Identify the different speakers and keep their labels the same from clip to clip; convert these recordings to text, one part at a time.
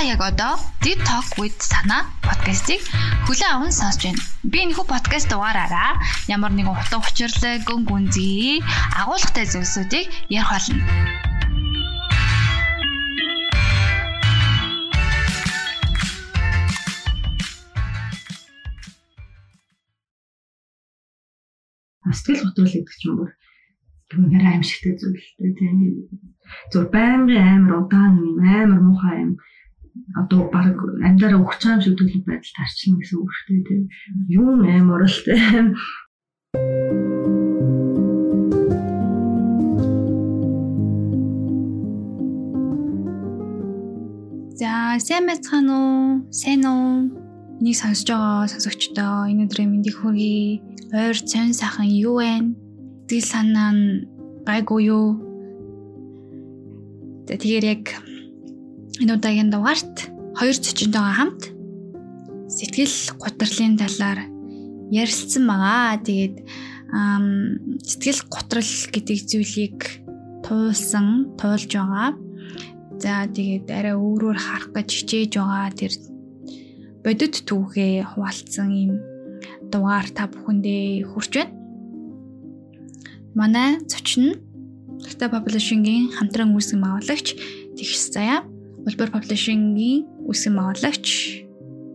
Speaker 1: Та яг одоо Deep Talk with Sana подкастыг хүлээн аван сонсож байна. Би энэхүү подкаст дугаараараа ямар нэгэн утга учирлаг, гүн гүнзгий, агуулгатай зүйлсүүдийг ярих болно.
Speaker 2: Сэтгэл хөдлөл гэдэг чинь бүр үнээр аимшигтай зүйл тийм зөв байнгын амар удаан юм амар муухай юм одоо баг амьдараа юм шиг төлөв байдал тарчлна гэсэн үг шүү дээ юм амар л тийм
Speaker 1: За сайн байцгаана уу? Сайн уу? Энийг сонсож байгаа сонсогчдоо энэ өдрийн мэндийг хүргэе. Ойр цон сайхан юу вэ? Тэгэл санаа нь гайгүй юу? Тэгэхээр яг энэ удаагийн дугаарт хоёр цочинтойгоо хамт сэтгэл гутралын талаар ярилцсан байгаа. Тэгээд сэтгэл гутрал гэдэг зүйлийг туулсан, туулж байгаа. За тэгээд арай өөрөөр харах гэж хичээж байгаа тэр бодит түүхээ хуваалцсан юм дугаар та бүхэндээ хүрч байна. Манай зочин Data Publishing-ийн хамтран үүсгэн байгуулагч Тэгш Заяа Улбар Publishing-ийн үүсгэн байгуулагч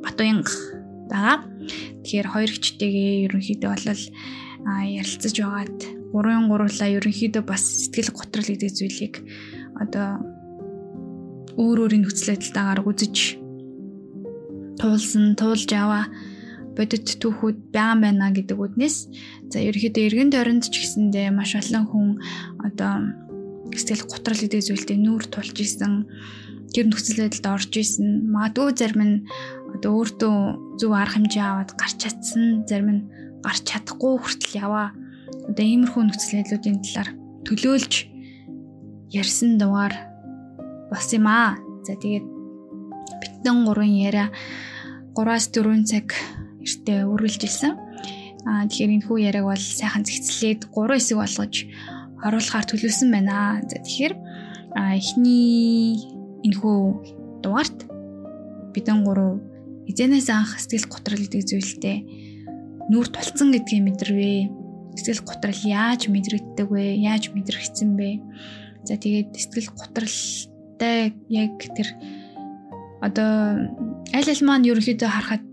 Speaker 1: Батуянг байгаа. Тэгэхээр хоёр хүчтэйгээ ерөнхийдөө бол ярилцаж байгаад гурван гурлаа ерөнхийдөө бас сэтгэл готрол гэдэг зүйлийг одоо өөр өөрийн нөхцөл байдалтайгаар үзэж туулсан, туулж аваа. Бодит түүхүүд байгаа байна гэдэг үднээс за ерөөхдөө эргэн тойронд ч гэсэндээ маш олон хүн одоо сэтгэл готрол гэдэг зүйлтэй нүүр тулж исэн тэр нөхцөл байдалд орж исэн. Магадгүй зарим нь одоо өөртөө зөв арга хэмжээ аваад гарч чадсан, зарим нь гарч чадахгүй хүртэл яваа. Одоо иймэрхүү нөхцөл байдлуудын талаар төлөөлж ярьсан дугаар бас юм аа. За тэгээд битэн гурван яриа 3-аас 4 цаг эртээ үргэлжилсэн. Аа тэгэхээр энэ хүү яриаг бол сайхан зэгцлээд 3 хэсэг болгож оруулахаар төлөвлөсөн байна. За тэгэхээр эхний энэхүү дугаарт бидэн гурав эзэнээс анх сэтгэл готрол гэдэг зүйлтэй нүүр тулцсан гэдгийг мэдэрвэ. Сэтгэл готрол яаж мэдрэгддэг вэ? Яаж мэдрэгдсэн бэ? За тэгээд сэтгэл готролтой яг тэр одоо аль аль маань ерөнхийдөө харахад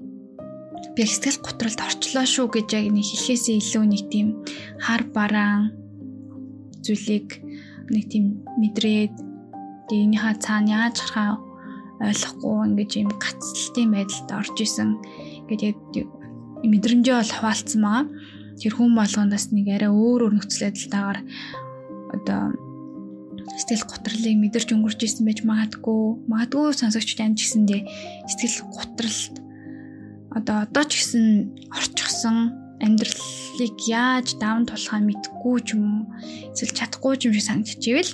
Speaker 1: би сэтгэл готролд орчлоо шүү гэж яг нэг хэлхээсээ илүү нэг тийм хар бараан зүйлийг нэг тийм мэдрээд Тэгээ энийхээ цаана яаж харахаа ойлгохгүй ингэж юм гацлтын байдалд орж исэн. Ингээд мэдрэмжээ бол хуваалцсан байгаа. Тэр хүн болгоноос нэг арай өөр өөр нөхцөл байдалтайгаар одоо сэтгэл готрлыг мэдэрч өнгөрч исэн байж магадгүй. Магадгүй сонсогч тань ч гэсэндээ сэтгэл готролд одоо одоо ч гэсэн орчихсон амьдралыг яаж даван тулахаа мэдгүй ч юм уу эсвэл чадахгүй ч юм шиг санагдчих ивэл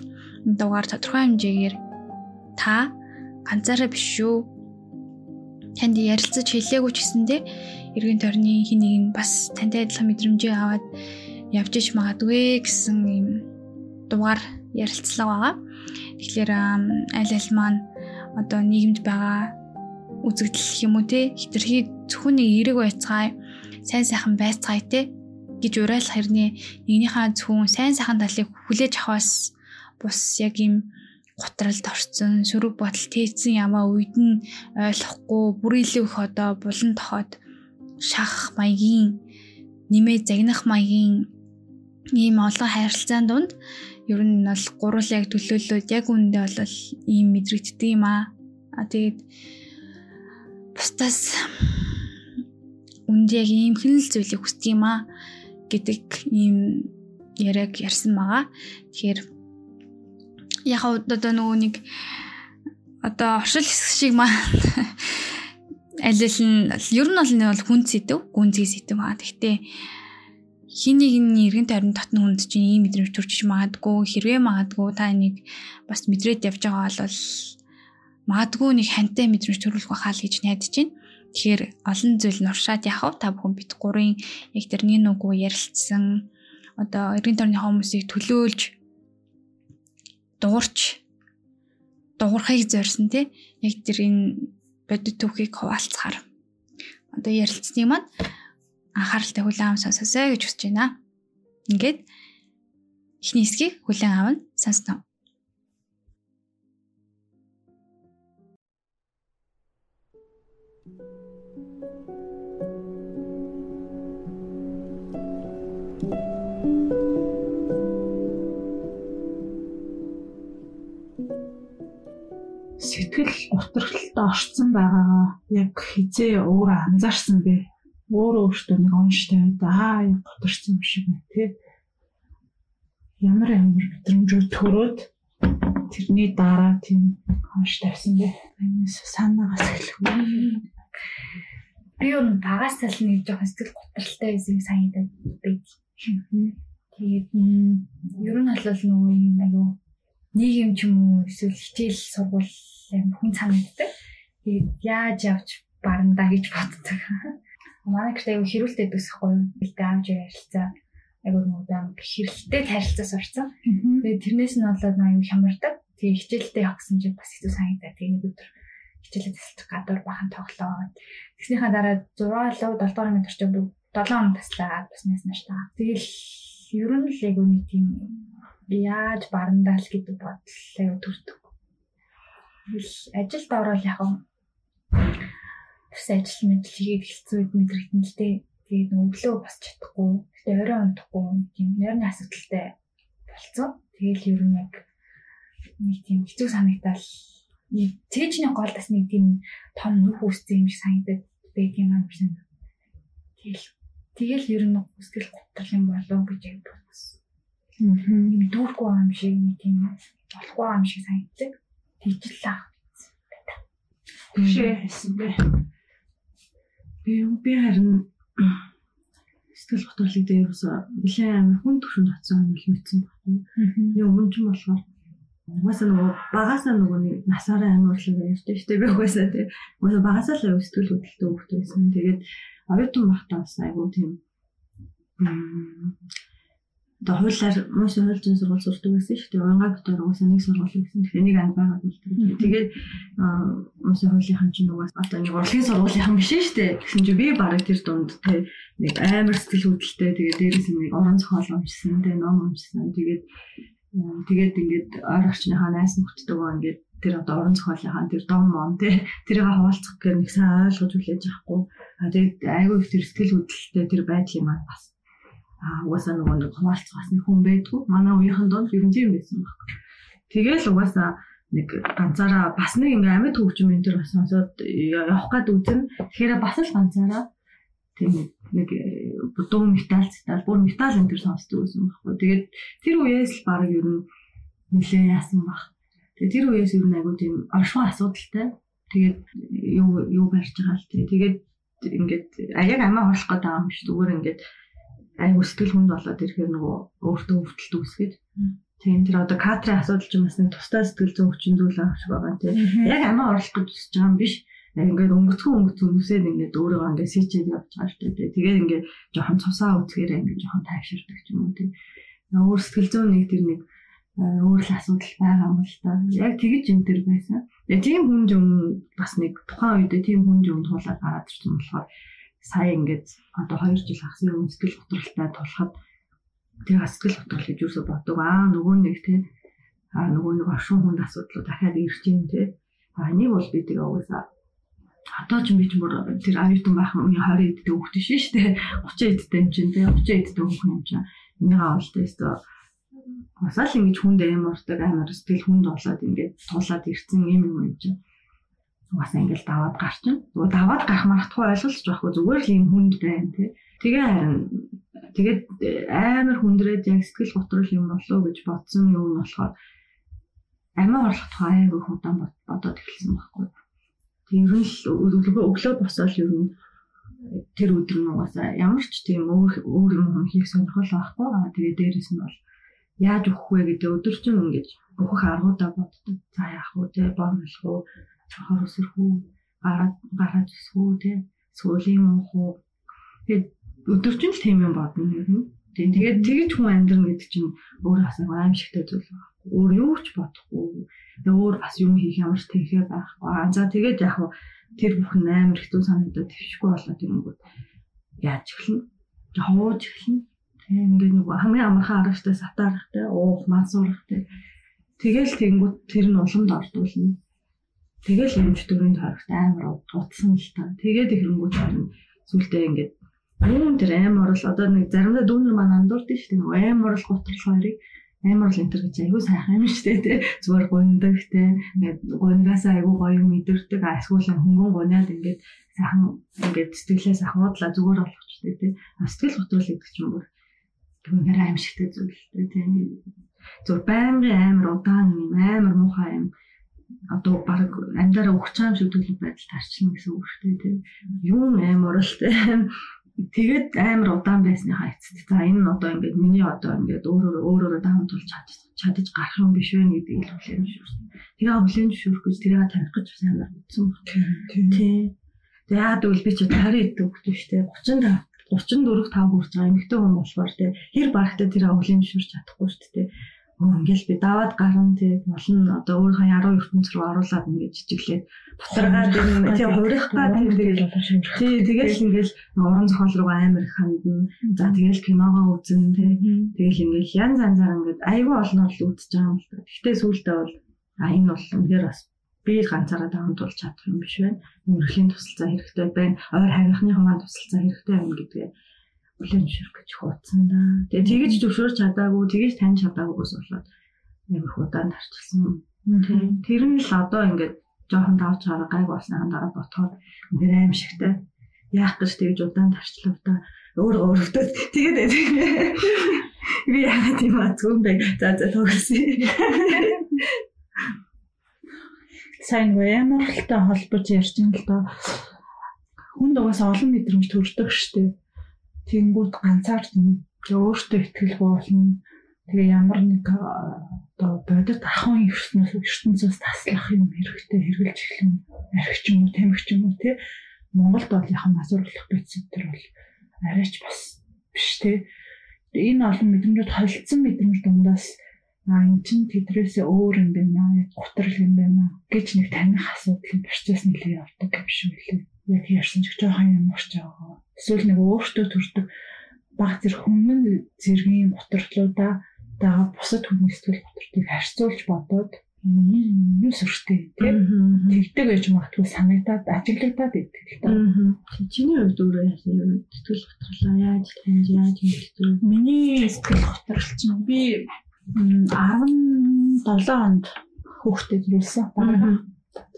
Speaker 1: дугаар тодорхой хэмжээгээр та ганцаараа биш шүү. Танд ярилцаж хэлээгүй ч гэсэндээ эргэн тойрны хин нэг нь бас тантай адилхан мэдрэмжээ аваад явж иж магадгүй гэсэн юм дугаар ярилцлага байгаа. Тэгэхээр аль аль маань одоо нийгэмд байгаа үзэгдэл юм уу те хитрхи зөвхөн нэг эрэг байцгаая сайн сайхан байцгаая те гэж уриалах хэрнээ нэгнийхээ зөвхөн сайн сайхан талыг хүлээж авахаас бус яг юм готралд орцсон сөрөг бодол тээцсэн ямаа үед нь ойлгохгүй бүр илүү их одоо булан тохоод шахах маягийн нэмээ загнах маягийн ийм олон хайрцаан дунд ер нь бол гурвал яг төлөөлөөд яг үүндээ бол ийм мэдрэгддэг юм аа. А тэгээд бусдаас үнд яг ийм хэнэл зүйлийг хүсдэг юм аа гэдэг ийм яриаг ярьсан байгаа. Тэгэхээр яг одоо нөгөө нэг одоо оршил хэсэг шиг маань аль аль нь ер нь бол хүн зэдэв гүнзгий зэдэв аа гэхдээ хин нэг нь эргэн тойрон татны хүнд чинь ийм мэдрэмж төрчих магадгүй хэрвээ магадгүй та энийг бас мэдрээд явж байгаа бол магадгүй нэг хантай мэдрэмж төрүүлэх байхаа л гэж найдаж байна. Тэгэхээр олон зүйл нуршаад яхав та бүхэн бит гурийн яг тэр нэг нүгүү ярилцсан одоо эргэн тойрны хүмүүсийг төлөөлж дуурч дуурхайг зорьсон тий. Яг тэр энэ бодит түүхийг хуваалцахаар одоо ярилцсны маань анхааралтай хүлээн аван сонсоосэй гэж хүсэж байна. Ингээд эхний хэсгийг хүлээн аван сонсноо.
Speaker 3: Сэтгэл утралт орцсон байгаагаа яг хизээ өөрөө анзаарсан бэ. Өөрөө өөртөө нэг онштой аа яг готорсон юм шиг байна тий. Ямар ямар мэдрэмжүүд төрөөд тэрний дараа тийм онш тавьсан бэ. Энэс санаагаас эхлэх.
Speaker 1: Би өөр багасаа л нэг жоохон сэтгэл готролтой байсан санагдаад байд. Тэгээд ер нь бол нөгөө юм аюу нийгэм ч юм уу эсвэл хичээл сургууль юм хүн санагддаг. Тэгээд яаж явж барандаа гэж боддог. Манай гэртээ аюу хэрүүлтэй дүүсэхгүй юу? Илтэй авч ярилцаа. Аюу муудаан хэрэлтэй харилцаа сурцсан. Тэгээд тэрнээс нь болоод аюу хямардаг. Тэгээд хичээлдээ явсан чинь бас хэцүү санагдаа. Тэгээд нэг өдөр хичээлээ тасалдах гадуур бахан тоглоо. Тэгснийхаа дараа 6 лөө 7 дугаар ангид орчим 7 хоног таслаад бас нэс наштаа. Тэгэл ер нь л яг үний тийм яаж барандаал гэдэг бодол аяа төрдөг. Ажилд ороод яг бас ажил мэдл хийгээд хэлцүүд мэдрэгдэн л дээ. Тэгээд өглөө босч чадахгүй, тэгээд орой унтахгүй тийм нэрний асуудалтай болцсон. Тэгэл ер нь яг нэг тийм хэцүү санагдал цээжний гол бас нэг тийм том нүх үүссэн юм шиг санагдаад юм аа гэсэн. Тэгэл тэгэл ер нь үсгэл готрол юм болов гэж яг бодсон. Юм дүүргүй юм шиг нэг тийм болохгүй юм шиг санагддаг. Тийжлээ.
Speaker 3: Тэгшээ хэлсэн бэ. Би би харин сэтгэл готрлыг дээр бас нэлээд амар хүн төвшөнд татсан юм л мэдсэн байна. Би өмнө ч болохоор Угаасаа нөгөө багасаа нөгөө нэг насаараа амиурлаг ярьж штэ би угаасаа тий. Угаасаа багасаа л сэтгэл хөдлөлтөө хөвгтэй байсан. Тэгээд оюутан багтаа бас айгуу тийм одоо хуулиар мөн хууль зүйн сургууль сурдаг байсан шүү дээ. Уянга дотор угаасаа нэг сургууль гэсэн. Тэгэхээр нэг анги байгаад үлдээ. Тэгээд мөн хуулийнхын чинь угаас одоо нэг урлагийн сургуулийнхан биш шүү дээ. Гэсэн чинь би бараг тэр дунд те нэг амар сэтгэл хөдлөлтэй тэгээд дээрээс нэг орон зохиол уншсан, те ном уншсан. Тэгээд тэгээд ингээд ойр орчныхаа найс нөхдөдөө ингээд тэр одоо орон зохиолынхаа тэр дом мон те тэрийг хаваалцах гэр нэг сайн ойлгож хүлээж авахгүй. Тэгээд айгүй их тэр сэтгэл хөдлөлтэй тэр байдлын маань бас аа угаасаа нөгөө нэг хуваалцах бас нэг хүн байдгүй. Манай үеийнхэн донд ер нь тийм байсан баг. Тэгэл угаасаа нэг ганцаараа бас нэг ингээм амьд хөгжим энэ төр бас сонсоод явах гад үзэн. Тэгэхээр бас л ганцаараа тийм нэг дуу металл цитал бүр металл энэ төр сонсдог байсан байхгүй. Тэгээд тэр үеэс л баг ер нь нэлээ яасан баг. Тэгээд тэр үеэс ер нь айгу тийм оршихуй асуудалтай. Тэгээд юу юу барьж байгаа л тэгээд ингээд аяг амаа орлох гэдэг юм шүү. Зүгээр ингээд айгу сэтгэл хүнд болоод ирэхээр нөгөө өөртөө өвдөлт үүсгээд тийм тэр одоо катрын асуудал ч юм бас нэг тусдаа сэтгэл зүйн хүчин зүйл авах шиг байгаа тийм яг амиа орлох гэж хүсэж байгаа юм биш. Ингээд өнгөцгөн өнгөцгөн үсээд ингээд өөрөө ингээд сичээд явж байгаа шүү дээ тэгээд ингээд жоохон цусаа үсгээр ингээд жоохон тайвширдаг юм уу тийм өөр сэтгэл зүйн нэг тэр нэг өөр л асуудал байгаа юм л та. Яг тэгэж юм дээр байсан. Тийм хүн юм бас нэг тухайн үед тийм хүн юм туулаад гараад ирсэн болохоор сая ингээд одоо 2 жил хагасны өмнө сэтгэл готролтой тулахад тэр сэтгэл готрол гэж юусо боддог. Аа нөгөө нэг те аа нөгөө нэг оршин хүнд асуудлууд дахиад ирж юм те. Аа нэг бол би тэгээ угаасаа одоо ч юм ч бүр тэр аюутан байх үеийн 20 эдтэй хөвгтөн шин штэ 30 эдтэй юм чинь те 30 эдтэй хөвгөн юм чинь энийг авалтай өстө басаа л ингэж хүнд аим уртаг амар сэтгэл хүнд болоод ингээд туулаад ирсэн юм юм юм чинь бас ингээл даваад гарчин. Нөгөө даваад гарах марахгүй ойлголж байхгүй зүгээр л юм хүнд байна тий. Тэгээ харин тэгээд амар хүндрээд яг сэтгэл готрол юм болоо гэж бодсон юм болохоор амиа орлох тухай айгүй худаан бодоод эхэлсэн байхгүй. Тэг ер нь л өглөө босоод ер нь тэр өдөр нь угаасаа ямар ч тийм өөр өөр юм хийх сонирхол байхгүй. Тэгээ дээрэс нь бол яаж өгөх вэ гэдэг өдөржин ингэж өгөх аргуудаа боддог. За яах вэ те бомлох уу чохор өсөрхүү гараад гараад өсвөө тий сүүлийн мөнхөө тэгээд өдөржин л тийм юм бодно ер нь тийм тэгээд тэгэж хүн амьдрын гэдэг чинь өөрөө бас нэг аимшигтай зүйл байхгүй өөр юу ч бодохгүй. Өөр бас юм хийх ямар ч тэнхээ байхгүй. Аа за тэгээд яг тэр бүхэн амар хэцүү санагдаад твшгүй болоод юмгууд яаж эхэлнэ? Хавууж эхэлнэ. Тэгээ ингээд нөгөө хамгийн амархан аргатай сатаарахтай, уух, мансуурахтай. Тэгэл тэнгууд тэр нь уламд ордуулна. Тэгэл юмч дөрөнд харагт амар утсан л та. Тэгээд ихэнгүүт харин сүултээ ингээд юм тэр амар орол одоо нэг заримдаа дүүнер маань андуурд нь шүү дээ. Амар орол готрол хоёрыг амар л энтер гэж айгүй сайхан юм шүү дээ тий. Зүгээр гундаг тий. Ингээд гунгаас айгүй гоё мэдэрдэг. Эсвэл хөнгөн гуниад ингээд сайхан ингээд сэтгэлээс ахуудлаа зүгээр болгочтой тий. Сэтгэл готрол гэдэг чинь бүр үнээр аимшигтэй зүйл тий. Зүгээр байнгын амар удаан юм амар муухай юм одоо баг амьдараа юм шиг төлөв байдал тарчихна гэсэн үг шүү дээ. Юм амар оролтой. Тэгээд амар удаан байсныхаа эцэст за энэ нь одоо ингээд миний одоо ингээд өөрөөр өөрөөрөө даун тулж чадаж гарах юм биш вэ л хүлээн зөвшөөрсөн. Тэгээ хүлээн зөвшөөрөх гэж тэрийг таних гэж бас амар утсан баг. Тий. Тэгээ яагаад гэвэл би ч 20 эд өгдөө штэ 35 34 5 хүрч байгаа эмэгтэй хүн болохоор тий хэр барахтаа тэр хүлээн зөвшөөрч чадахгүй штэ ингээл би даваад гарна тий болно одоо өөрийнхөө яруу ертөнц рүү оруулаад ингээд жижиглээд бутаргаад тий хувирахгаа тэр тэгэл тий тэгэл ингээл уран зохиол руу амар их хандна за тэгэл киногоо үзэн тий тэгэл ингээл янз янзаар ингээд айгүй олноор л үзэж байгаа юм л та. Гэхдээ сүүлдээ бол а энэ бол үнээр бас би ганцаараа даван тулж чадах юм биш байна. Мөрөлийн тусалцаа хэрэгтэй байна. Ойр хавийнхны хүмүүс тусалцаа хэрэгтэй байна гэдгээ бүлээн ширх гэж хуудсан да. Тэгээ тэгэж зөвшөөрч чадаагүй, тэгэж таньж чадаагүйгээс болоод нэг их удаан тарчилсан. Тэр нь л одоо ингээд жоохон давж гараа гайг болсныхан дараа ботход үнээр аим шигтэй. Яах гэж тэгж удаан тарчлав та. Өөр өөртөө тэгээд би яагаад юм бэ? За за төгсөе.
Speaker 4: сайн гоямартай холбож ярьж ин л доо хүнд угаасаа олон мэдрэмж төрдөг штеп Тэнгүүд ганцаар өөртөө ихтгэл болно. Тэгээ ямар нэг одоо бодит ахын ертөнцөөс ертөнцөөс таслах юм хэрэгтэй хэрэгжилж эхлэн архич юм уу, тамхич юм уу те Монголд бол яхан масуурлах процесс төр бол арайч бас биш те. Энэ олон мэдрэмжүүд холилдсон мэдрэмж дундаас аа эн чин тэдрээсээ өөр юм байна, гутрал юм байна гэж нэг таних асуудлын процесс нэлээ явдаг юм шиг үлээ яг ярьсан ч жоохон юм урч байгаа. Эсвэл нэг өөртөө төрдөг баг зэрэг хүмүүн зэргийн ботортлуудаа дагаа бусад хүний сэтгэл ботортлыг харьцуулж бодоод юу сүртэй тийм тэгдэг байж магадгүй санагдаад ажиглагдаад идэг л та.
Speaker 3: Чиний хувьд өөрөө яасан юм сэтгэл готрлоо яаж таньж яаж мэддэг.
Speaker 4: Миний сэтгэл готрол чинь би 17 онд хүүхдэд ирсэн.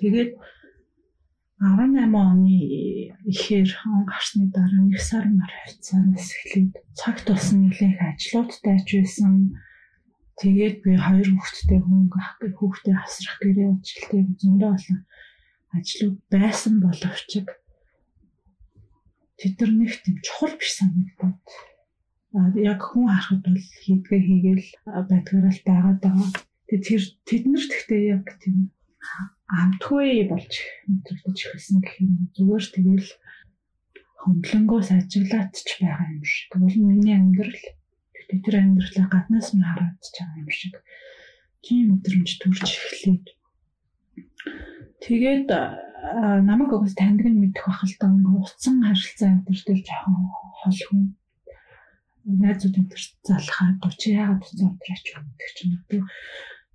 Speaker 4: Тэгээд 18 оны ихээр он гарсны дараа нэг сар мар хавцаанаас эхлээд цаг тусам нэлээх ажлуудтай ч байсан. Тэгээд би хоёр хүүхэдтэй хөнгө хүүхдээ асрах гэрээ ажилтны зөндөө олон ажлууд байсан боловч тэд нар нэг тийм чухал биш санагдаад а яг хүн харахад бол хийдгээ хийгээл байдгаараа л байгаа. Тэгээд тэр тэд нар тэгтээ яг тийм амтгүй болж мэдрэгдэж эхэлсэн гэх юм. Зүгээр тэгэл хөндлөнгөөс ажиглаад ч байгаа юм шиг. Тэгвэл миний амьдрал тэгтээ тэр амьдралаа гаднаас нь хараад ч байгаа юм шиг. Тийм мэдрэмж төрж эхлээд тэгээд намайг угс таньдаг нь мэдэх бах л даа утсан харилцаа амьдрал жоохон хол хүн найзууд энэ төр залхаад чи яагаад утсан унтраач гэдэг ч юм уу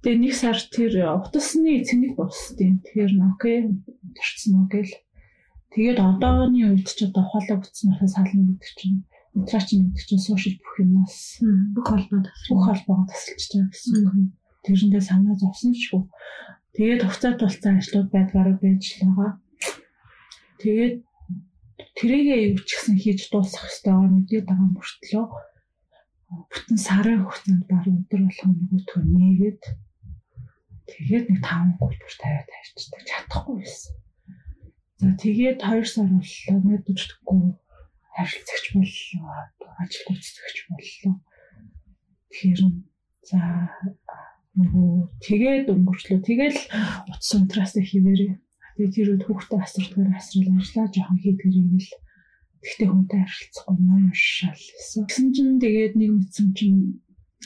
Speaker 4: Тэгээ нэг сар тэр утасны цэник бусдیں۔ Тэгэхээр окей төрчихсөн үү гэл. Тэгээд одооны үед ч одоо хоолой болохоос сална гэдэг чинь ултрач гэдэг чинь сошиал бүх юмнаас
Speaker 3: бүх холбоо
Speaker 4: бүх холбоогоо тасалж байгаа гэсэн. Тэрэндээ санаа зовсон гоо. Тэгээд хугацаа тулцсан ажлууд байдгаараа байж л байгаа. Тэгээд тэрийгээ юу ч гэсэн хийж дуусгах хэрэгтэй мэдээд байгаа мөртлөө бүтэн сарын хугацаанд баг өдөр болгон нөгөөтгөө нээгээд Тэгээд нэг 5 гүйлбэр тавиад тавьчихдаг чадахгүй байсан. За тэгээд 2 сар боллоо мэдчихдэггүй харилцагч боллоо ажил гүйцэтгэгч боллоо. Тэгэхээр за нөгөө тэгээд өнгөрчлөө. Тэгэл утас унтраас хിവэрээ. Тэгээд тэр үед хүүхдээ асралгаар асрал ажиллаа жоохон хийдгэр юм л Тэгтээ хүнтэй харилцахгүй юм шал гэсэн. Гэсэн чинь тэгээд нэг мэдсэн чинь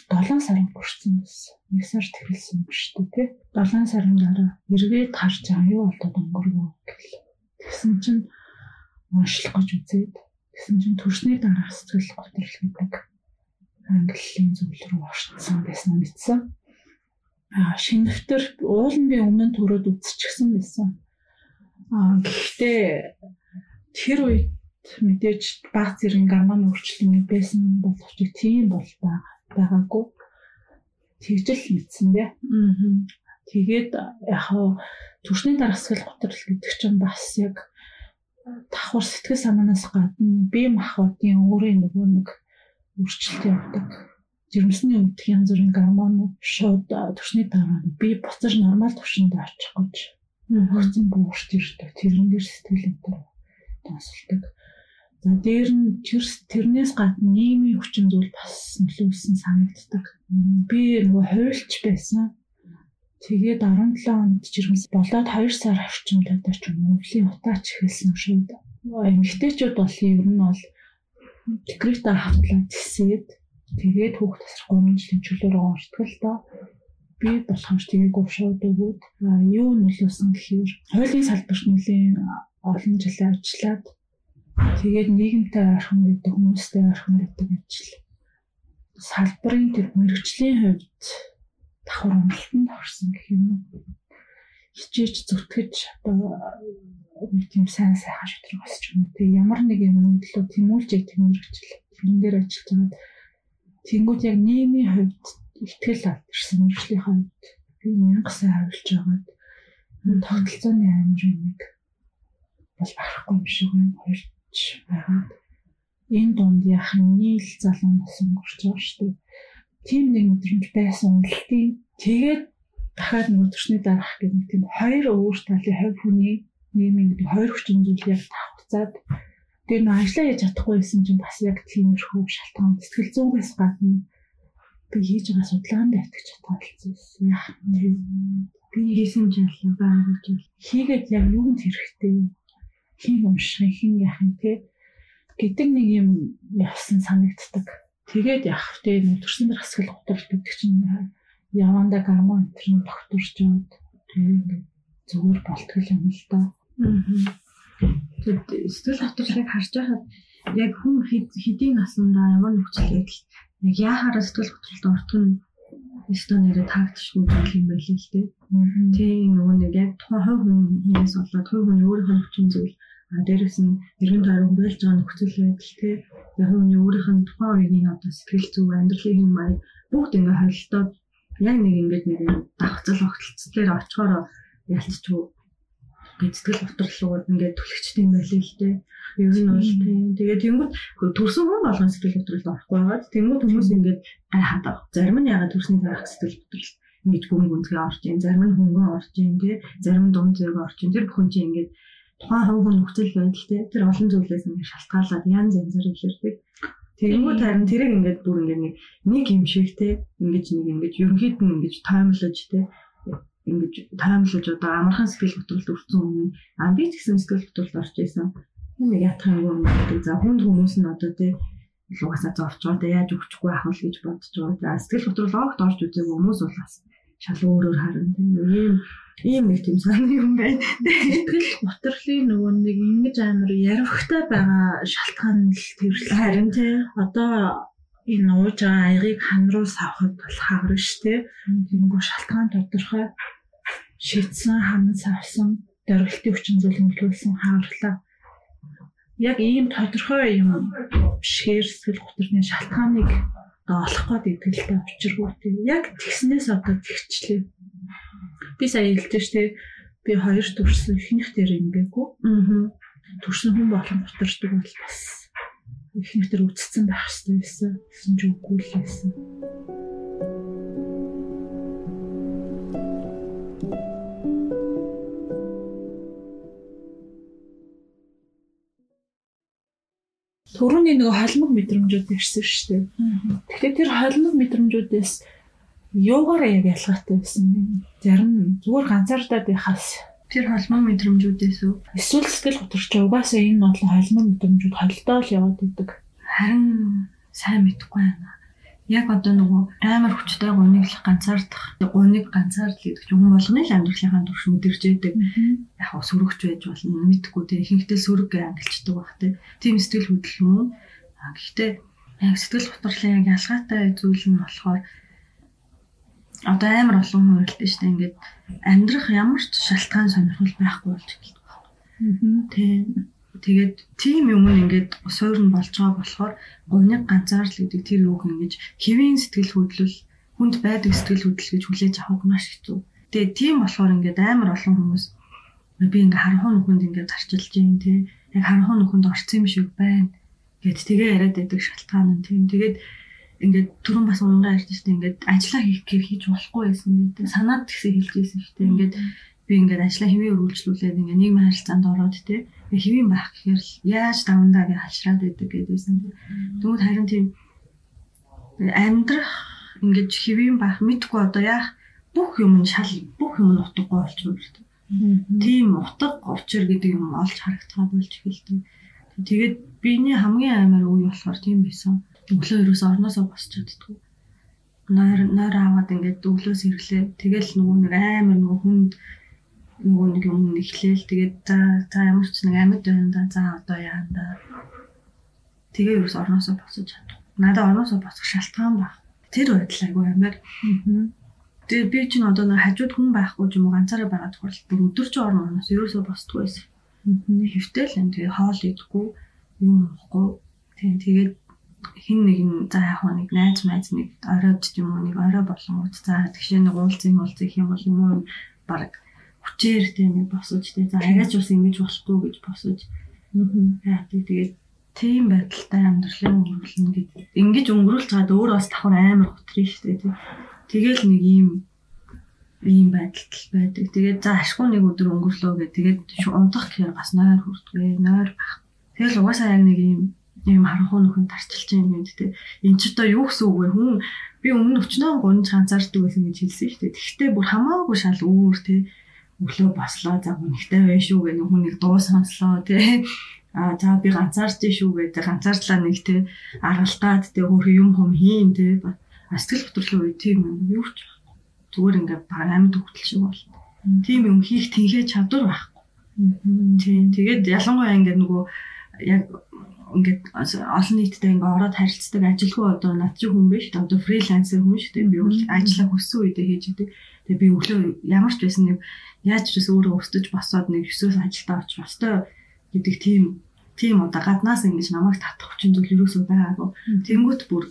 Speaker 4: 7 сарын хүрсэн байсан. Нэг сард эхэлсэн юм шүү дээ, тий. 7 сарын дараа эргээд харж байгаа юу болоод өнгөргөө гэл. Тэгсэн чинь уншлах гэж үзээд тэгсэн чинь төрсний дараах сэтгэл готрол гэдэг ангиллын зүйл рүү орцсон байсан мэдсэн. Аа шинэвтер уул нь би өмнө төрөөд үзчихсэн байсан. Аа гэхдээ тэр үед мэдээж баг зэрэг гормон өөрчлөлт байсан боловч тийм бол байгаагүй. Тэгжэл мэдсэн дээ. Аа. Тэгээд яг төрсний дараах сэтгэл готрол гэдэг чинь бас яг давхар сэтгэл санаанаас гадна бие махбодын өөрийн нөгөө нэг өөрчлөлт явдаг. Жирэмсний өвдөх янз бүрийн гормонууд шууд төрсний дараа би буцаж нормал төвшөнд очих гэж хөгцөн буурч ирдэг. Тэрэн дээр сэтгэл өдөр тасалдаг. За дээр нь тэрнээс гадна нийгмийн хүчин зүйл бас нөлөөлсөн санагддаг. Би нөгөө хуульч байсан. Тэгээд 17 онд жирэмс болоод 2 сар орчимдоо ч юм уу өвлийн утаач эхэлсэн шууд. Эмэгтэйчүүд бол ер нь бол декретээр хавтлаа тисээд тэгээд хүүхд тасрах 3 жилийн чөлөөр орчдөг л доо. Би болохомж тэгээд гувшаад өгөөд юу нөлөөсөн гэхээр хуулийн салбарт нэлийн олон жил ажиллаад Тэгээд нийгэмтэй ойрхон гэдэг хүмүүстэй ойрхон гэдэг ажил. Салбарын тэр мэрэгчлийн хувьд давхар амлалтанд орсон гэх юм уу. Хичээж зүтгэж одоо нэг тийм сайн сайхан шийдвэр гаргаж юм. Тэгээ ямар нэг юм төлөө тэмүүлж яг тийм мэрэгчл тэрэн дээр ажиллаж байгаа. Тэнгүүд яг нийгмийн хувьд ихтгэл алдсан мэрэгчлийн хувьд би мянга сайн харуулж байгаад тогтолцооны хэмжээнийг бол барахгүй юм шиг байна. Хоёр байгаад энэ дунд яхан нийл залуу нас өнгөрч байгаа шүү дээ. Тийм нэг мэдрэмж байсан үнэлтийн тэгээд дахиад нөгөө төрсний дараах гэх нэг тийм хоёр өөр талын хувь хүний нийгмийн гэдэг хоёр хүчин зүйл яг тавцаад тэр нөө ажиллаа хийж чадахгүй байсан чинь бас яг тиймэрхүү шалтгаан сэтгэл зүйгээс гадна би хийж байгаа судалгаанд итгэж чадчихсан. Яах вэ? Би хийсэн жаалаа байгуулж хийгээд яг юунд хэрэгтэй хин унших хин яах юм те гэдэг нэг юм явсан санагддаг. Тэгээд яах вэ? Төрсөн дэх хэсгэл готрол гэдэг чинь яванда гормон энэ тогтворч яваад тэгээд зүгээр болтгол юм л да.
Speaker 3: Тэгээд сэтгэл хөдлөлийг харж байхад яг хүн хэдийн насндаа ямар нөхцөл байдал яг яахаараа сэтгэл хөдлөлд ортох нь өстөө нэрэ таагдчихгүй зүйл юм байл л дээ. Тийм нөгөө нэг яг тухайн хувь хүнээс болоод хувь хүний өөрийнхөө хүчин зүйл а дээрэс нь эргэн тойрон хүрээлж байгаа нөхцөл байдал те яг хүний өөрийнх нь тухайн үеийн одоо сэтгэл зүй амьдралын хэм маяг бүгд ингээ холилдоод яг нэг ингээд нэг давхцал огтлцол дээр очихоор ялцчихв бид сэтгэл готрол ингээд түлхчтэй юм байл л дээ. Ер нь бол тийм. Тэгээд тэнгууд төрсөн хүн болгон сэтгэл готролд орохгүй байгаад тэнгууд хүмүүс ингээд гай хадаа. Зарим нь ягаад төрсний дараах сэтгэл готрол ингэж гүн гүнзгий орж ийн, зарим нь хөнгөн орж ийн, тий. Зарим нь дунд зэрэг орж ийн. Тэр бүхэн чинь ингээд тухайн хувь хүн нөхцөл байдалтай тэр олон зүйлээс ингээд шалтгаалаад янз янзаар илэрдэг. Тэгэнгүүт харин тэрийг ингээд бүр ингээд нэг юм шиг те ингэж нэг ингэж ерөнхийд нь ингэж таймлаж те ингэж таймлаж одоо амархан сэтгэл хөдлөлт өрцөн өмнө а би ч гэсэн сэтгэл хөдлөлт орж исэн. Нэг ятхан юм гэдэг. За хүнд хүмүүс нь одоо те угаасаа зовч байгаа. Яаж өгчихгүй ах л гэж бодож байгаа. За сэтгэл хөдлөл огт орж үзээгүй хүмүүс бол бас шал өөрөөр харна. Ийм ийм нэг тийм сонир юм байна.
Speaker 4: Сэтгэл готрлын нөгөө нэг ингэж амар яривхтай байгаа шалтгаан л тэрл
Speaker 3: харин тий.
Speaker 4: Одоо энэ ууж байгаа аягыг хан руу савхад бол хагар штэ. Тэнгүү шалтгаан тодорхой шийдсэн хан савсан дөрвөлтийн хүчин зүйл нөлөөлсөн хаагарлаа. Яг ийм тодорхой юм бишгээр сэтгэл готрны шалтгааныг олох гээд итгэлтэй учиргүй тийм яг тэгснээс одоо тэгчлээ. Би сая хэлдэг штэ би хоёр төрсөн ихнийх дээр ингээгүү. Аа. Төрсөн хүн болон гутарчдаг бол бас ихнийх дээр үтцсэн байх хэрэгтэй байсан. Гэсэн ч үгүй л байсан. Төрөний нэг холимог мэдрэмжүүд ирсэн шүү дээ. Тэгэхээр тэр холимог мэдрэмжүүдээс юугаараа яг ялгаатай байсан бэ? Зарим зүгээр ганцаардаад байхаас
Speaker 3: тэр холимог мэдрэмжүүдээс үү?
Speaker 4: Эсвэл сэтгэл готорч угаасаа энэ бол холимог мэдрэмжүүд холдоо л яваад идэг.
Speaker 3: Харин сайн мэдэхгүй байна. Яг одоо нөгөө амар хүчтэй гуниг л ганцаардах гуниг ганцаард л гэдэг чинь хүн болгоны л амьдралынхаа турш мэдэрч яадаг яг хөө сөрөгч байж болно мэдхгүй те. Ихэнхдээ сөрөг ангилчдаг баг те. Тийм сэтгэл хөдлөл мөн гэхдээ яг сэтгэл хөдлөлийн яг ялгаатай зүйл нь болохоор одоо амар олон хүн шүү дээ. Ингээд амьдрах ямар ч шалтгаан сонирхол байхгүй болж эхэлдэг. Байна. Тийм Тэгээд тийм юм ингээд суурь нь болж байгаа болохоор говьныг ганцаар л гэдэг тэр юуг ингэж хэвийн сэтгэл хөдлөл хүнд байдаг сэтгэл хөдлөл гэж хүлээж авах маш хэцүү. Тэгээд тийм болохоор ингээд амар олон хүмүүс би ингээ харанхуй нүхэнд ингээ зарчилж юм тий. Яг харанхуй нүхэнд орцсон юм шиг байна гэд тэгээ яриад байдаг шалтгаан нь тийм. Тэгээд ингээд түрүүн бас унгаа ярьж штэ ингээд ажиллаа хийх гэж хийж болохгүй байсан гэдэг санаад тэгсэн хэлж байсан штэ ингээд би ингээд ажиллаа хэвээ өргөлжлүүлээд ингээд нийгмийн харилцаанд ороод тий хэвийн байх гэхээр л яаж давандаа гэж хашраад байдаг гэдээсэн. Тэгмэд харин тийм амьдрах ингээд хэвийн байх мэдгүй одоо яах бүх юм нь шал бүх юм нь утгагүй болж байна. Тийм утга учир гэдэг юм олж харагдгаа болж эхэлдэг. Тэгээд биений хамгийн амар үе болохоор тийм байсан. Өглөө ерөөс орноосоо босч чаддгүй. Нойр нойр аваад ингээд өглөөс ирлээ. Тэгэл нөгөө нэг амар нөгөө хүнд нөгөө нэг юм нэхлээл тэгээд за ямар ч нэг амьд байна да за одоо яа да тэгээ юус орноосоо босож чадах. Надад орноосоо босох шалтгаан баг. Тэр байдал айгүй амар. Тэгээ би чинь одоо нэг хажууд хүн байхгүй ч юм уу ганцаараа байгаа тохиолдолд бүр өдөрч орноос ерөөсөө босдгүй байсан. Хэвтэл юм тэгээ хоол идэхгүй юм уухгүй. Тийм тэгээд хин нэг нь за яг нэг найз майз нэг оройд ч юм уу нэг орой болонгууд за тэгшээ нэг уулзын уулзах юм бол юм баг хүчээр тийм босож тийм за арайч бас ингэж болохгүй гэж босож аа тэгээд тийм байдалтай амьдралын өнгөрүүлнэ гэдэг. Ингэж өнгөрүүлж чад өөр бас давхар амар готрин шүү дээ тийм. Тэгэл нэг ийм ийм байдалтай байдаг. Тэгээд за ашгүй нэг өдөр өнгөрлөө гэх тэгээд унтах гэхээр бас нойр хүртгээ, нойр байх. Тэгэл угаасаа яг нэг ийм ийм харанхуй нөхөн тарчилж байгаа юм тийм. Энд ч одоо юу гэсэн үг вэ? Хүн би өмнө өчнөө гонж ганцаардаг байсан гэж хэлсэн шүү дээ. Тэгэхдээ бүр хамаагүй шал өөр тийм өглөө бослоо за хүнхтэй байх шүү гэх нэг хүнийг дуу сонслоо тий а за би ганцаарч шүү гэдэг ганцаардлаа нэг тий аргалтаад тий өөр юм хүм хийн тий сэтгэл хөдлөлийн үе тийм юм. Юу ч зүгээр ингээд амьд хөвтөл шиг бол. Тийм юм хийх тэнхээ чадвар байхгүй. Тийм тэгээд ялангуяа ингээд нөгөө яг ингээд олон нийтэд ингээд ороод харилцдаг ажилгүй одоо над чи хүн биш одоо фрилансер хүн шүү дээ. Би бол ажиллаа хүссэн үедээ хийж идэг. Тэгээ би өглөө ямар ч байсан нэг яаж ч гэсэн өөрөө өстөж босоод нэг 9-өөс ажилдаа очих ёстой гэдэг тийм тийм одоо гаднаас ингэж намайг татах хүчин зүйл юусоо байгаагүй тэнгуут бүр